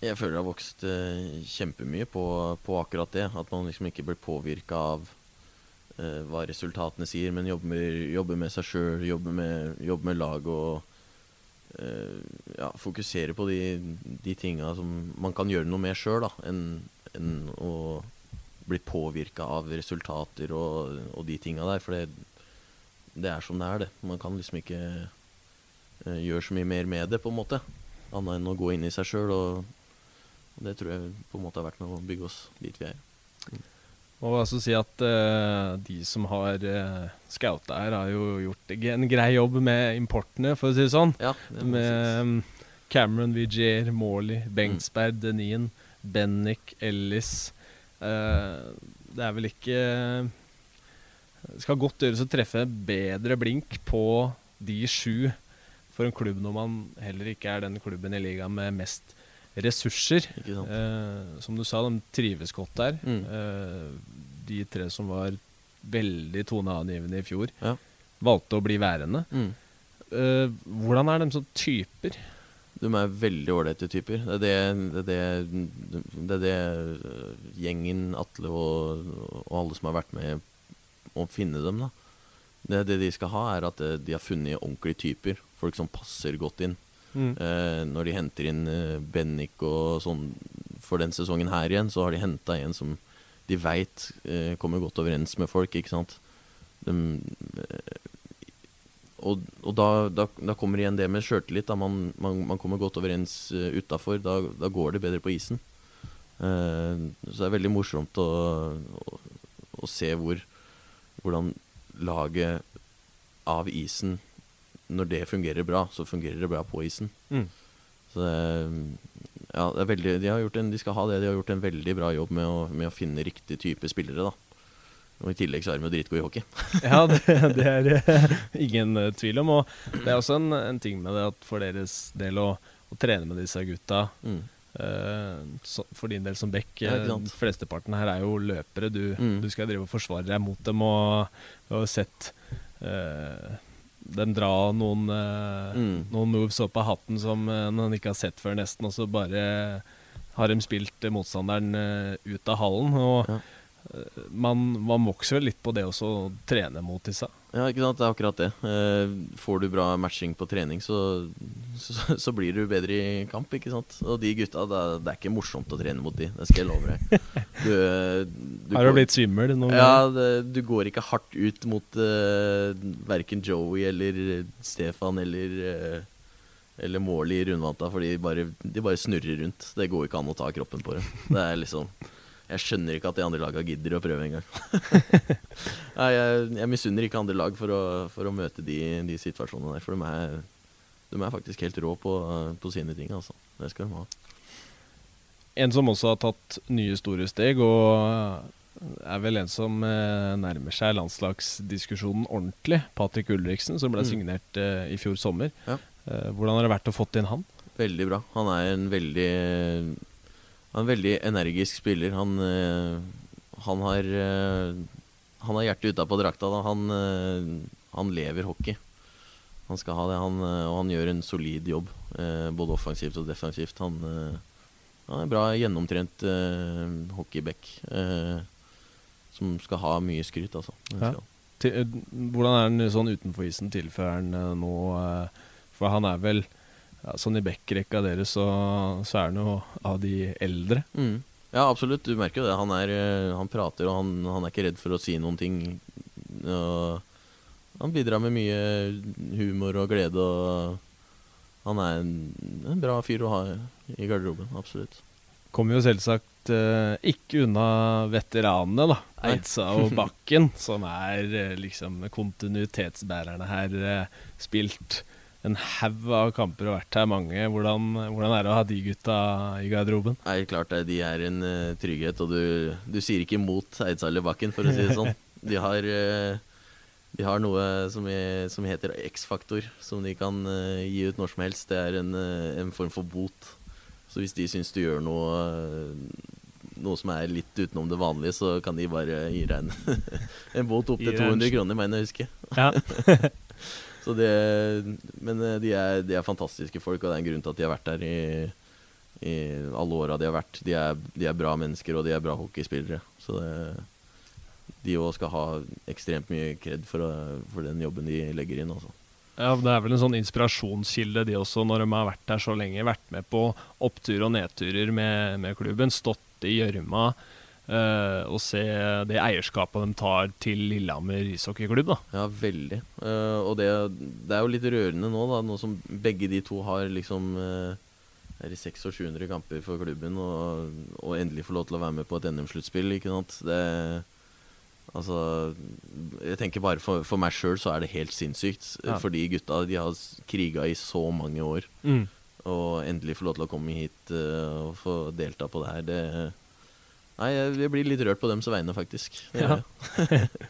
Jeg føler det har vokst eh, kjempemye på, på akkurat det. At man liksom ikke blir påvirka av eh, hva resultatene sier, men jobber, jobber med seg sjøl, jobber, jobber med lag og eh, ja, fokusere på de, de tinga som man kan gjøre noe med sjøl, enn enn å bli påvirka av resultater og, og de tinga der. For det, det er som det er, det. Man kan liksom ikke eh, gjøre så mye mer med det, på en måte. Annet enn å gå inn i seg sjøl. Og det tror jeg på en måte har vært med å bygge oss dit vi er. Og også si at uh, de som har uh, scouta her, har jo gjort en grei jobb med importene, for å si det sånn. Ja, det må Med um, Cameron, Vigier, Morley, Bengtsberg, Denien, Bennick, Ellis Uh, Det er vel ikke Det skal godt gjøres å treffe bedre blink på de sju for en klubb når man heller ikke er den klubben i ligaen med mest ressurser. Ikke sant. Eh, som du sa, de trives godt der. Mm. Eh, de tre som var veldig toneangivende i fjor, Ja. valgte å bli værende. Mm. Eh, hvordan er de som typer? De er veldig ålreite typer. Det er det, det, er det, det, er øh, gjengen, Atle og, og alle som har vært med å finne dem, da. Det, det de skal ha, er at eh, de har funnet ordentlige typer. Folk som passer godt inn. Eh, når de henter inn Bennick Bennik og sånn for den sesongen her igjen, så har de henta en som de veit eh, kommer godt overens med folk, ikke sant. De, eh, og og da, da, da kommer igjen det med sjøltillit. Man, man, man kommer godt overens uh, utafor. Da, da går det bedre på isen. Eh, så det er veldig morsomt å, å, å se hvor, hvordan laget av isen Når det fungerer bra, så fungerer det bra på isen. Mm. Så det, ja, det er veldig, de, har gjort en, de skal ha det. De har gjort en veldig bra jobb med å, med å finne riktig type spillere. da. Og I tillegg så er de jo dritgode i hockey. Ja, det, det er eh, ingen eh, tvil om. Og det er også en, en ting med det at for deres del å, å trene med disse gutta Mm. uh, så, For din del som back, eh, ikke flesteparten her er jo løpere. Du, Mm. du skal drive og forsvare deg mot dem, og du har sett eh, dem dra noen, eh, Mm. noen moves opp av hatten som eh, man ikke har sett før, nesten, og så bare har de spilt motstanderen eh, ut av hallen. Og Ja. Eh, man, man vokser vel litt på det også, å trene mot disse. Ja, ikke sant. Det er akkurat det. Eh, får du bra matching på trening, så, så, så blir du bedre i kamp, ikke sant. Og de gutta, det er, det er ikke morsomt å trene mot de, det skal jeg love deg. Du, eh, du Har du blitt svimmel noen Ja, det, du går ikke hardt ut mot uh, verken Joey eller Stefan eller uh, eller Morley i rundvanta, for de bare, de bare snurrer rundt. Det går ikke an å ta kroppen på dem. Det er liksom Jeg skjønner ikke at de andre laga gidder å prøve engang. jeg, jeg misunner ikke andre lag for å, for å møte de, de, situasjonene der. For de er, de er faktisk helt rå på, på, sine ting, altså. Det skal de ha. En som også har tatt nye store steg, og er vel en som eh, nærmer seg landslagsdiskusjonen ordentlig. Patrick Ulriksen, som ble mm. signert eh, i fjor sommer. Ja. Eh, hvordan har det vært å få inn han? Veldig bra. Han er en veldig Han er en veldig energisk spiller. Han, eh, han har eh, Han har hjertet utapå drakta. Han, han lever hockey. Han skal ha det, han, og han gjør en solid jobb. både offensivt og defensivt. Han, han er en bra gjennomtrent hockeyback. som skal ha mye skryt, altså. Ja. Til, hvordan er han sånn utenfor isen? Tilfører han nå For han er vel ja, sånn i backrekka deres, så, så er han jo av de eldre. Mm. Ja, absolutt. Du merker jo det. Han, er, eh, han prater, og han, han, er ikke redd for å si noen ting. Og han bidrar med mye humor og glede, og han er en, en bra fyr å ha i garderoben. Absolutt. Kommer jo selvsagt uh, ikke unna veteranene, da. Eidsa og Bakken, som er uh, liksom kontinuitetsbærerne her. Spilt en haug av kamper og vært her mange. Hvordan, hvordan, er det å ha de gutta i garderoben? Nei, klart det. De er en uh, trygghet, og du, du, sier ikke imot Eidsall Bakken, for å si det sånn. De har, uh, de har noe som, er, som heter X-faktor, som de kan uh, gi ut når som helst. Det er en, en, form for bot. Så hvis de syns du gjør noe noe som er litt utenom det vanlige, så kan de bare gi deg en, en bot opp til 200 kroner, mener jeg å huske. Ja. Det, men eh, de er, de er, fantastiske folk, og det er en grunn til at de har vært der i, i alle åra de har vært. De er, de er, bra mennesker, og de er bra hockeyspillere. Så det, de òg skal ha ekstremt mye kred for, for, den jobben de legger inn. Også. Ja, Det er vel en sånn inspirasjonskilde, de også, når de har vært der så lenge. Vært med på opptur og nedturer med, med klubben. Stått i gjørma. Uh, og se det eierskapet de tar til Lillehammer ishockeyklubb. da. Ja, veldig. Uh, og det, det, er jo litt rørende nå, da, nå som begge de to har liksom uh, er i 600 og 700 kamper for klubben, og, og, endelig får lov til å være med på et NM-sluttspill. ikke sant? Det, altså, jeg tenker bare For, for meg sjøl så er det helt sinnssykt. Ja. Fordi gutta de har kriga i så mange år. Mm. Og endelig få lov til å komme hit og få delta på det her. det Nei, jeg blir litt rørt på dem som vegne, faktisk. Ja.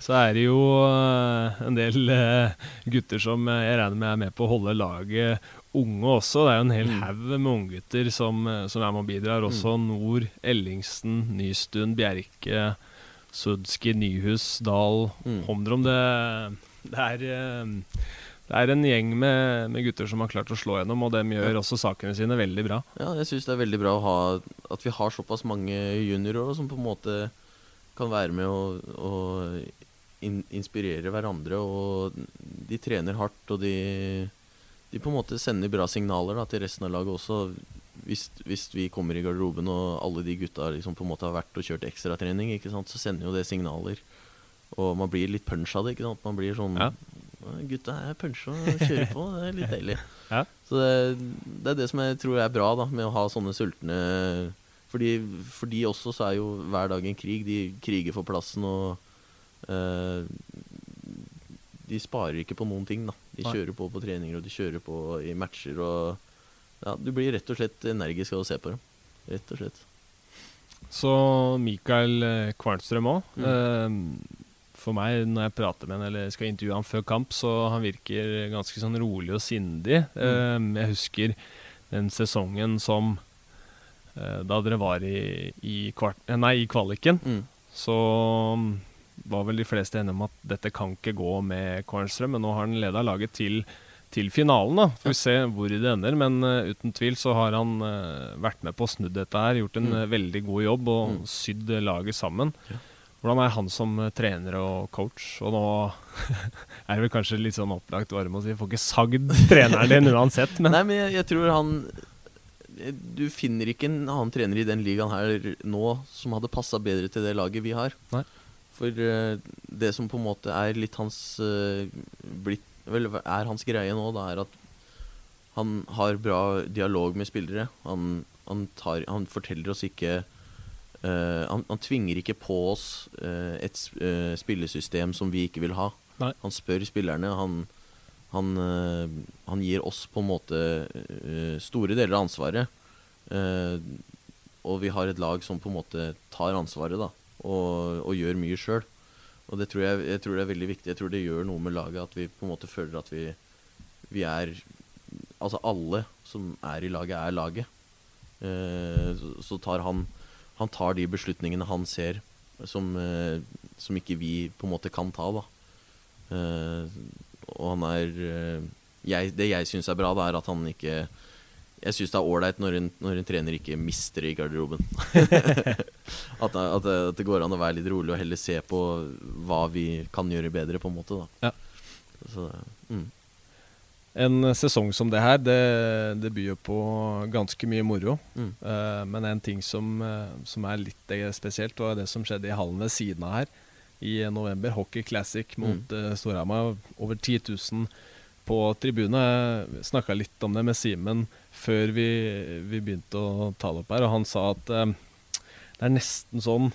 Så er det jo uh, en del uh, gutter som uh, jeg regner med er med på å holde laget unge også. Det er jo en hel mm. haug med unggutter som, som er med og bidrar. Også mm. Nord, Ellingsen, Nystuen, Bjerke, Sudski, Nyhus, Dahl, mm. Homdrom. Det, det er det er en gjeng med, med, gutter som har klart å slå gjennom, og de gjør også sakene sine veldig bra. Ja, jeg syns det er veldig bra ha, at vi har såpass mange juniorer som på en måte kan være med og, og in, inspirere hverandre. Og de trener hardt, og de, de, på en måte sender bra signaler da, til resten av laget også. Hvis, hvis, vi kommer i garderoben og alle de gutta liksom på en måte har vært og kjørt ekstratrening, så sender jo det signaler. Og man blir litt punch av det. Man blir sånn ja. Gutta er punsja og kjører på. Det er litt deilig. ja. Så det, det, er det som jeg tror er bra da, med å ha sånne sultne fordi, for de også så er jo hver dag en krig. De kriger for plassen og uh, De sparer ikke på noen ting. da De kjører på på treninger og de kjører på i matcher. Og ja, Du blir rett og slett energisk av å se på dem. Rett og slett. Så Mikael Kvernstrøm Kvarnstrøm òg. Mm. Uh, for meg, når jeg prater med han eller skal intervjue han før kamp, så han virker ganske sånn rolig og sindig. Mm. Um, jeg husker den sesongen som uh, Da dere var i, i, kvart, eh, nei, i kvaliken, mm. så um, var vel de fleste enige om at dette kan ikke gå med Kornstrøm, men nå har han leda laget til, til finalen. da. Får vi se hvor det ender, men uh, uten tvil så har han uh, vært med på å snu dette her. Gjort en mm. veldig god jobb og mm. sydd laget sammen. Ja. Hvordan er han som eh, trener og coach? Og nå er det vel kanskje litt sånn opplagt varme å si får ikke sagd treneren din uansett, men Nei, men jeg, jeg, tror han Du finner ikke en annen trener i den ligaen her nå som hadde passa bedre til det laget vi har. Nei. For uh, det som på en måte er litt hans blitt Vel, er hans greie nå, da er at han har bra dialog med spillere. Han, han, tar, han forteller oss ikke eh, han, han tvinger ikke på oss uh, et eh, spillesystem som vi ikke vil ha. Nei. Han spør spillerne. Han, han, han gir oss på en måte store deler av ansvaret. Og vi har et lag som på en måte tar ansvaret da, og, og gjør mye sjøl. Og det tror jeg, jeg tror det er veldig viktig. Jeg tror det gjør noe med laget at vi på en måte føler at vi, vi er Altså alle som er i laget, er laget. Så, så tar han Han tar de beslutningene han ser som, eh, som ikke vi på en måte kan ta, da. Eh, og han er eh, jeg, Det jeg syns er bra, da, er at han ikke jeg syns det er ålreit når, når en trener ikke mister i garderoben. at, at, at det går an å være litt rolig og heller se på hva vi kan gjøre bedre, på en måte. Da. Ja. Så, mm. En sesong som det her, det, det byr på ganske mye moro. Mm. Uh, men en ting som, eh, som er litt eh, spesielt, var det som skjedde i hallen ved siden av her i november. Hockey Classic mot uh, Storhamar. Over 10 000 på Jeg Snakka litt om det med Simen før vi, vi begynte å ta det opp her, og han sa at uh, det er nesten sånn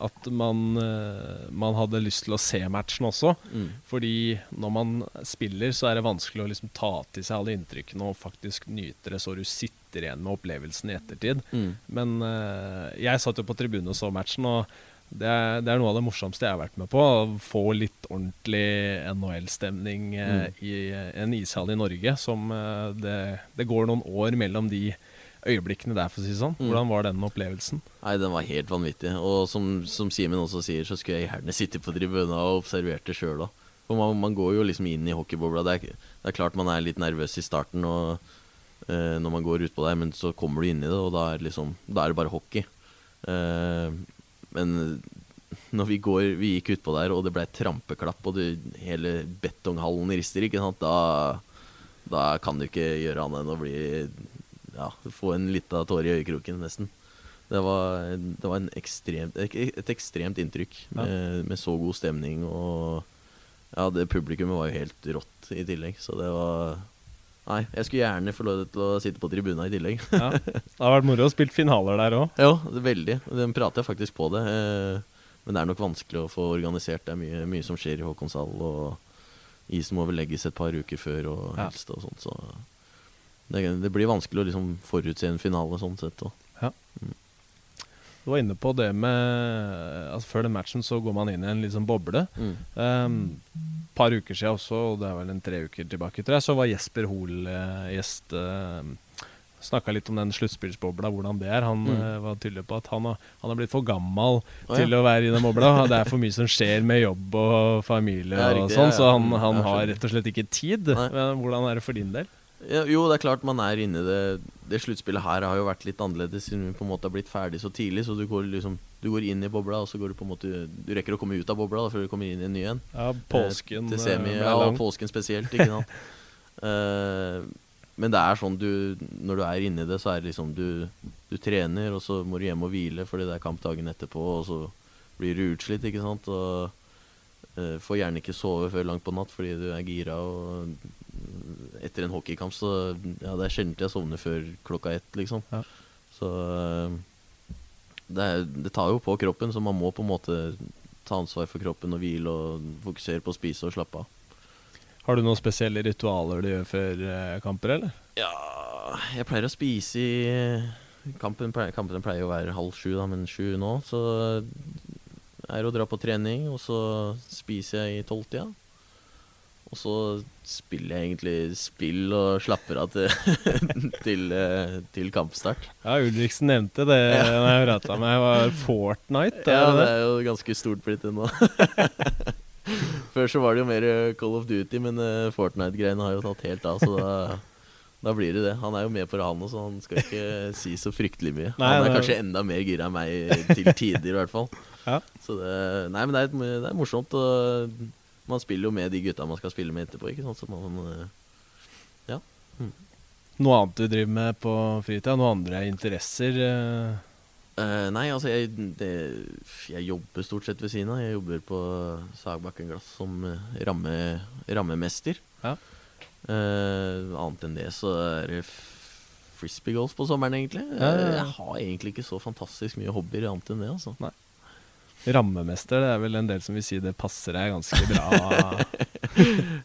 at man, eh, man hadde lyst til å se matchen også. Mm. Fordi når man spiller, så er det vanskelig å liksom ta til seg alle inntrykkene og faktisk nyte det, så du sitter igjen med opplevelsen i ettertid. Mm. Men eh, jeg satt jo på tribunen og så matchen, og det er, det er noe av det morsomste jeg har vært med på. Å få litt ordentlig NHL-stemning eh, Mm. i en ishall i Norge. Som det, det går noen år mellom de øyeblikkene der, for å si det sånn. Mm. Hvordan var den opplevelsen? Nei, den var helt vanvittig. Og som, som Simen også sier, så skulle jeg gjerne sitte på tribunen og observert det sjøl òg. For man, man går jo liksom inn i hockeybobla. Det er, det er klart man er litt nervøs i starten og, eh, når man går utpå der, men så kommer du inn i det, og da er, liksom, da er det bare hockey. Eh, men når vi, går, vi gikk utpå der, og det ble trampeklapp, og det, hele betonghallen rister, ikke sant, da, da kan du ikke gjøre annet enn å bli Ja, få en lita tåre i øyekroken, nesten. Det var, det var en ekstremt, et, ekstremt inntrykk Ja. med, med så god stemning. Og ja, det publikummet var jo helt rått i tillegg, så det var Nei, jeg skulle gjerne få lov til å sitte på tribuna i tillegg. Ja. Det har vært moro å spille finaler der òg. ja, veldig. Den prater jeg faktisk på det. Eh, men det er nok vanskelig å få organisert. Det er mye, mye som skjer i Håkonshall, og isen må vel legges et par uker før og helst og sånt, så det, det blir vanskelig å liksom forutse en finale sånn sett. Og. Du var inne på det med altså Før den matchen så går man inn i en liksom boble. Mm. Um, par uker siden også, og det er vel en tre uker tilbake, tror jeg, så var Jesper Hoel uh, gjest. Uh, Snakka litt om den sluttspillsbobla, hvordan det er. Han Mm. uh, var tydelig på at han har, han har blitt for gammel oh, til ja. å være i den bobla. Det er for mye som skjer med jobb og familie Ja, og riktig, sånn, ja, så han, han har rett og slett ikke tid. Nei. Men Hvordan er det for din del? Ja, jo, det er klart man er inne i det. Det sluttspillet her har jo vært litt annerledes siden vi på en måte har blitt ferdig så tidlig. Så du går liksom Du går inn i bobla, og så går du på en måte Du rekker å komme ut av bobla da, før du kommer inn i en ny en. Ja, påsken Eh, til eh, semi, ja, og påsken spesielt, ikke sant. Eh, men det er sånn du Når du er inni det, så er det liksom du, du trener, og så må du hjem og hvile fordi det er kamp dagen etterpå, og så blir du utslitt, ikke sant. Og eh, får gjerne ikke sove før langt på natt fordi du er gira. Og etter en hockeykamp så Ja, det er sjelden jeg sovner før klokka ett, liksom. Ja. Så eh, det, er, det tar jo på kroppen, så man må på en måte ta ansvar for kroppen og hvile og fokusere på å spise og slappe av. Har du noen spesielle ritualer du gjør før eh, kamper, eller? Ja, jeg pleier å spise i Kampen pleier, kampen pleier å være halv sju, da, men sju nå. Så er det å dra på trening, og så spiser jeg i tolvtida. Og så spiller jeg egentlig spill og slapper av til, til, eh, til kampstart. Ja, Ulriksen nevnte det Ja. når jeg prata med deg. Var Fortnite? Ja, det det? er jo ganske stort blitt det nå. Før så var det jo mer eh, Call of Duty, men eh, Fortnite-greiene har jo tatt helt av, så da, da blir det det. Han er jo med på det, han også, så han skal ikke si så fryktelig mye. Nei, han er kanskje enda mer gira enn meg til tider, i hvert fall. Ja. Så det, nei, men det er, det er morsomt. Og man spiller jo med de gutta man skal spille med etterpå, ikke sant. Så man, eh, Noe annet du driver med på fritida? Noen andre interesser? Eh, nei, altså jeg, det, jeg jobber stort sett ved siden av. Jeg jobber på Sagbakken Glass som ramme, rammemester. Ja. Uh, annet enn det så er det f frisbeegolf på sommeren, egentlig. Ja, ja, ja. Jeg har egentlig ikke så fantastisk mye hobbyer annet enn det, altså. Rammemester, det er vel en del som vil si det passer deg ganske bra.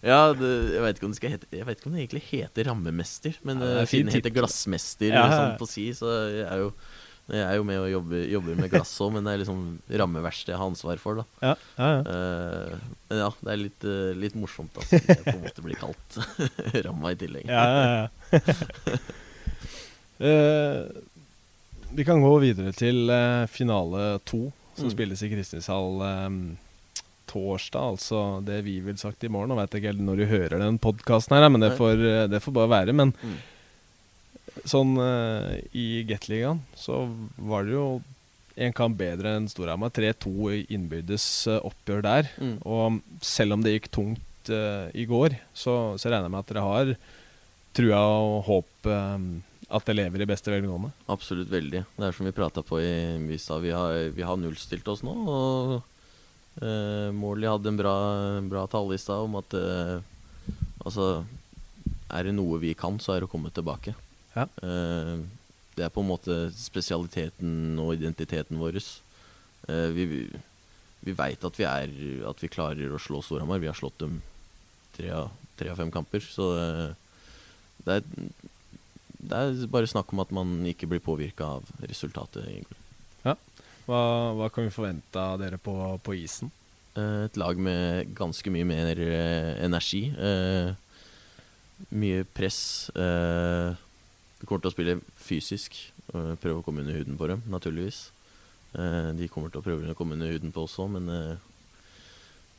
Ja, det, jeg vet ikke ikke om det egentlig heter rammemester, men Ja, det fint siden det heter glassmester Ja, ja, sånn på si, så jeg er jo jeg er jo med og jobber, jobber med glass òg, men det er liksom rammeverkstedet jeg har ansvar for. da ja, ja, ja. Eh, Men ja, det er litt, eh, litt morsomt at det på en måte blir kalt ramma i tillegg. Ja, ja, ja. uh, vi kan gå videre til uh, finale to, som Mm. spilles i Kristinshall um, torsdag. Altså det vi vil sagt i morgen. Nå vet jeg ikke helt når du hører den podkasten her, men det får, eh, det får bare være. Men Mm. sånn uh, i Gateligaen så var det jo en kamp bedre enn Storhamar. 3-2 innbyrdes eh, oppgjør der. Mm. Og selv om det gikk tungt uh, i går, så, så regner jeg med at dere har trua og håp eh, at det lever i beste velgående. Absolutt veldig. Det er som vi prata på i stad. Vi har, vi har nullstilt oss nå. Og eh, Morley hadde en bra, bra tale i stad om at eh, altså Er det noe vi kan, så er det å komme tilbake. Ja. Eh, det er på en måte spesialiteten og identiteten vår. Eh, vi vi veit at vi At vi klarer å slå Storhamar. Vi har slått dem tre av, tre av fem kamper. Så eh, det er det er bare snakk om at man ikke blir påvirka av resultatet. egentlig. Hva, hva kan vi forvente av dere på, på isen? Eh, Et lag med ganske mye mer eh, energi. Eh, mye press. Vi kommer til å spille fysisk. prøve å komme under huden på dem, naturligvis. De kommer til å prøve å komme under huden på oss òg, men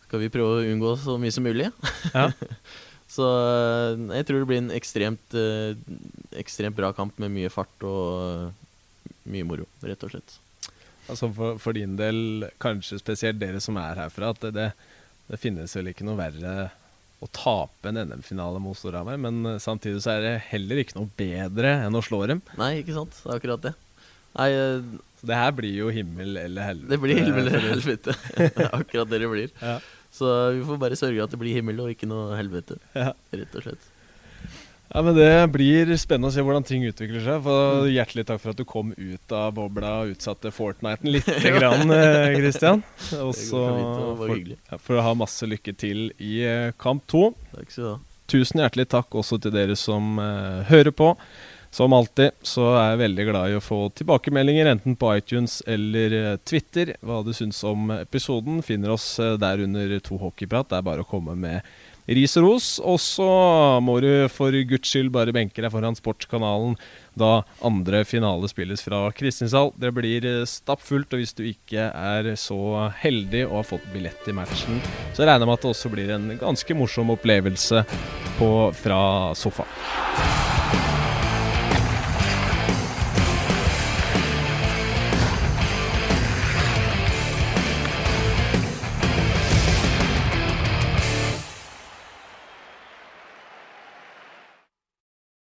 skal vi prøve å unngå så mye som mulig. Ja. så eh, jeg tror det blir en ekstremt, eh, ekstremt bra kamp med mye fart og eh, mye moro, rett og slett. Altså for, for din del, kanskje spesielt dere som er herfra, at det, det, det finnes vel ikke noe verre å tape en NM-finale mot Storhamar, men samtidig så er det heller ikke noe bedre enn å slå dem. Nei, ikke sant? Det er akkurat det. Nei, Så det her blir jo himmel eller helvete. det blir himmel eller helvete. Akkurat det det blir. Ja. Så vi får bare sørge at det blir himmel og ikke noe helvete, Ja. rett og slett. Ja, men Det blir spennende å se hvordan ting utvikler seg. For Hjertelig takk for at du kom ut av bobla og utsatte Fortniten litt, grann, eh, Christian. Og så ja, for å ha masse lykke til i eh, kamp to. Tusen hjertelig takk også til dere som uh, hører på. Som alltid så er jeg veldig glad i å få tilbakemeldinger enten på iTunes eller eh, Twitter. Hva du syns om episoden. Finner oss eh, der under To hockeyprat. Det er bare å komme med ris og ros. Og så må du for guds skyld bare benke deg foran Sportskanalen da andre finale spilles fra Kristiansand. Det blir eh, stappfullt, og hvis du ikke er så heldig og har fått billett til matchen, så regner jeg med at det også blir en ganske morsom opplevelse på, fra sofaen.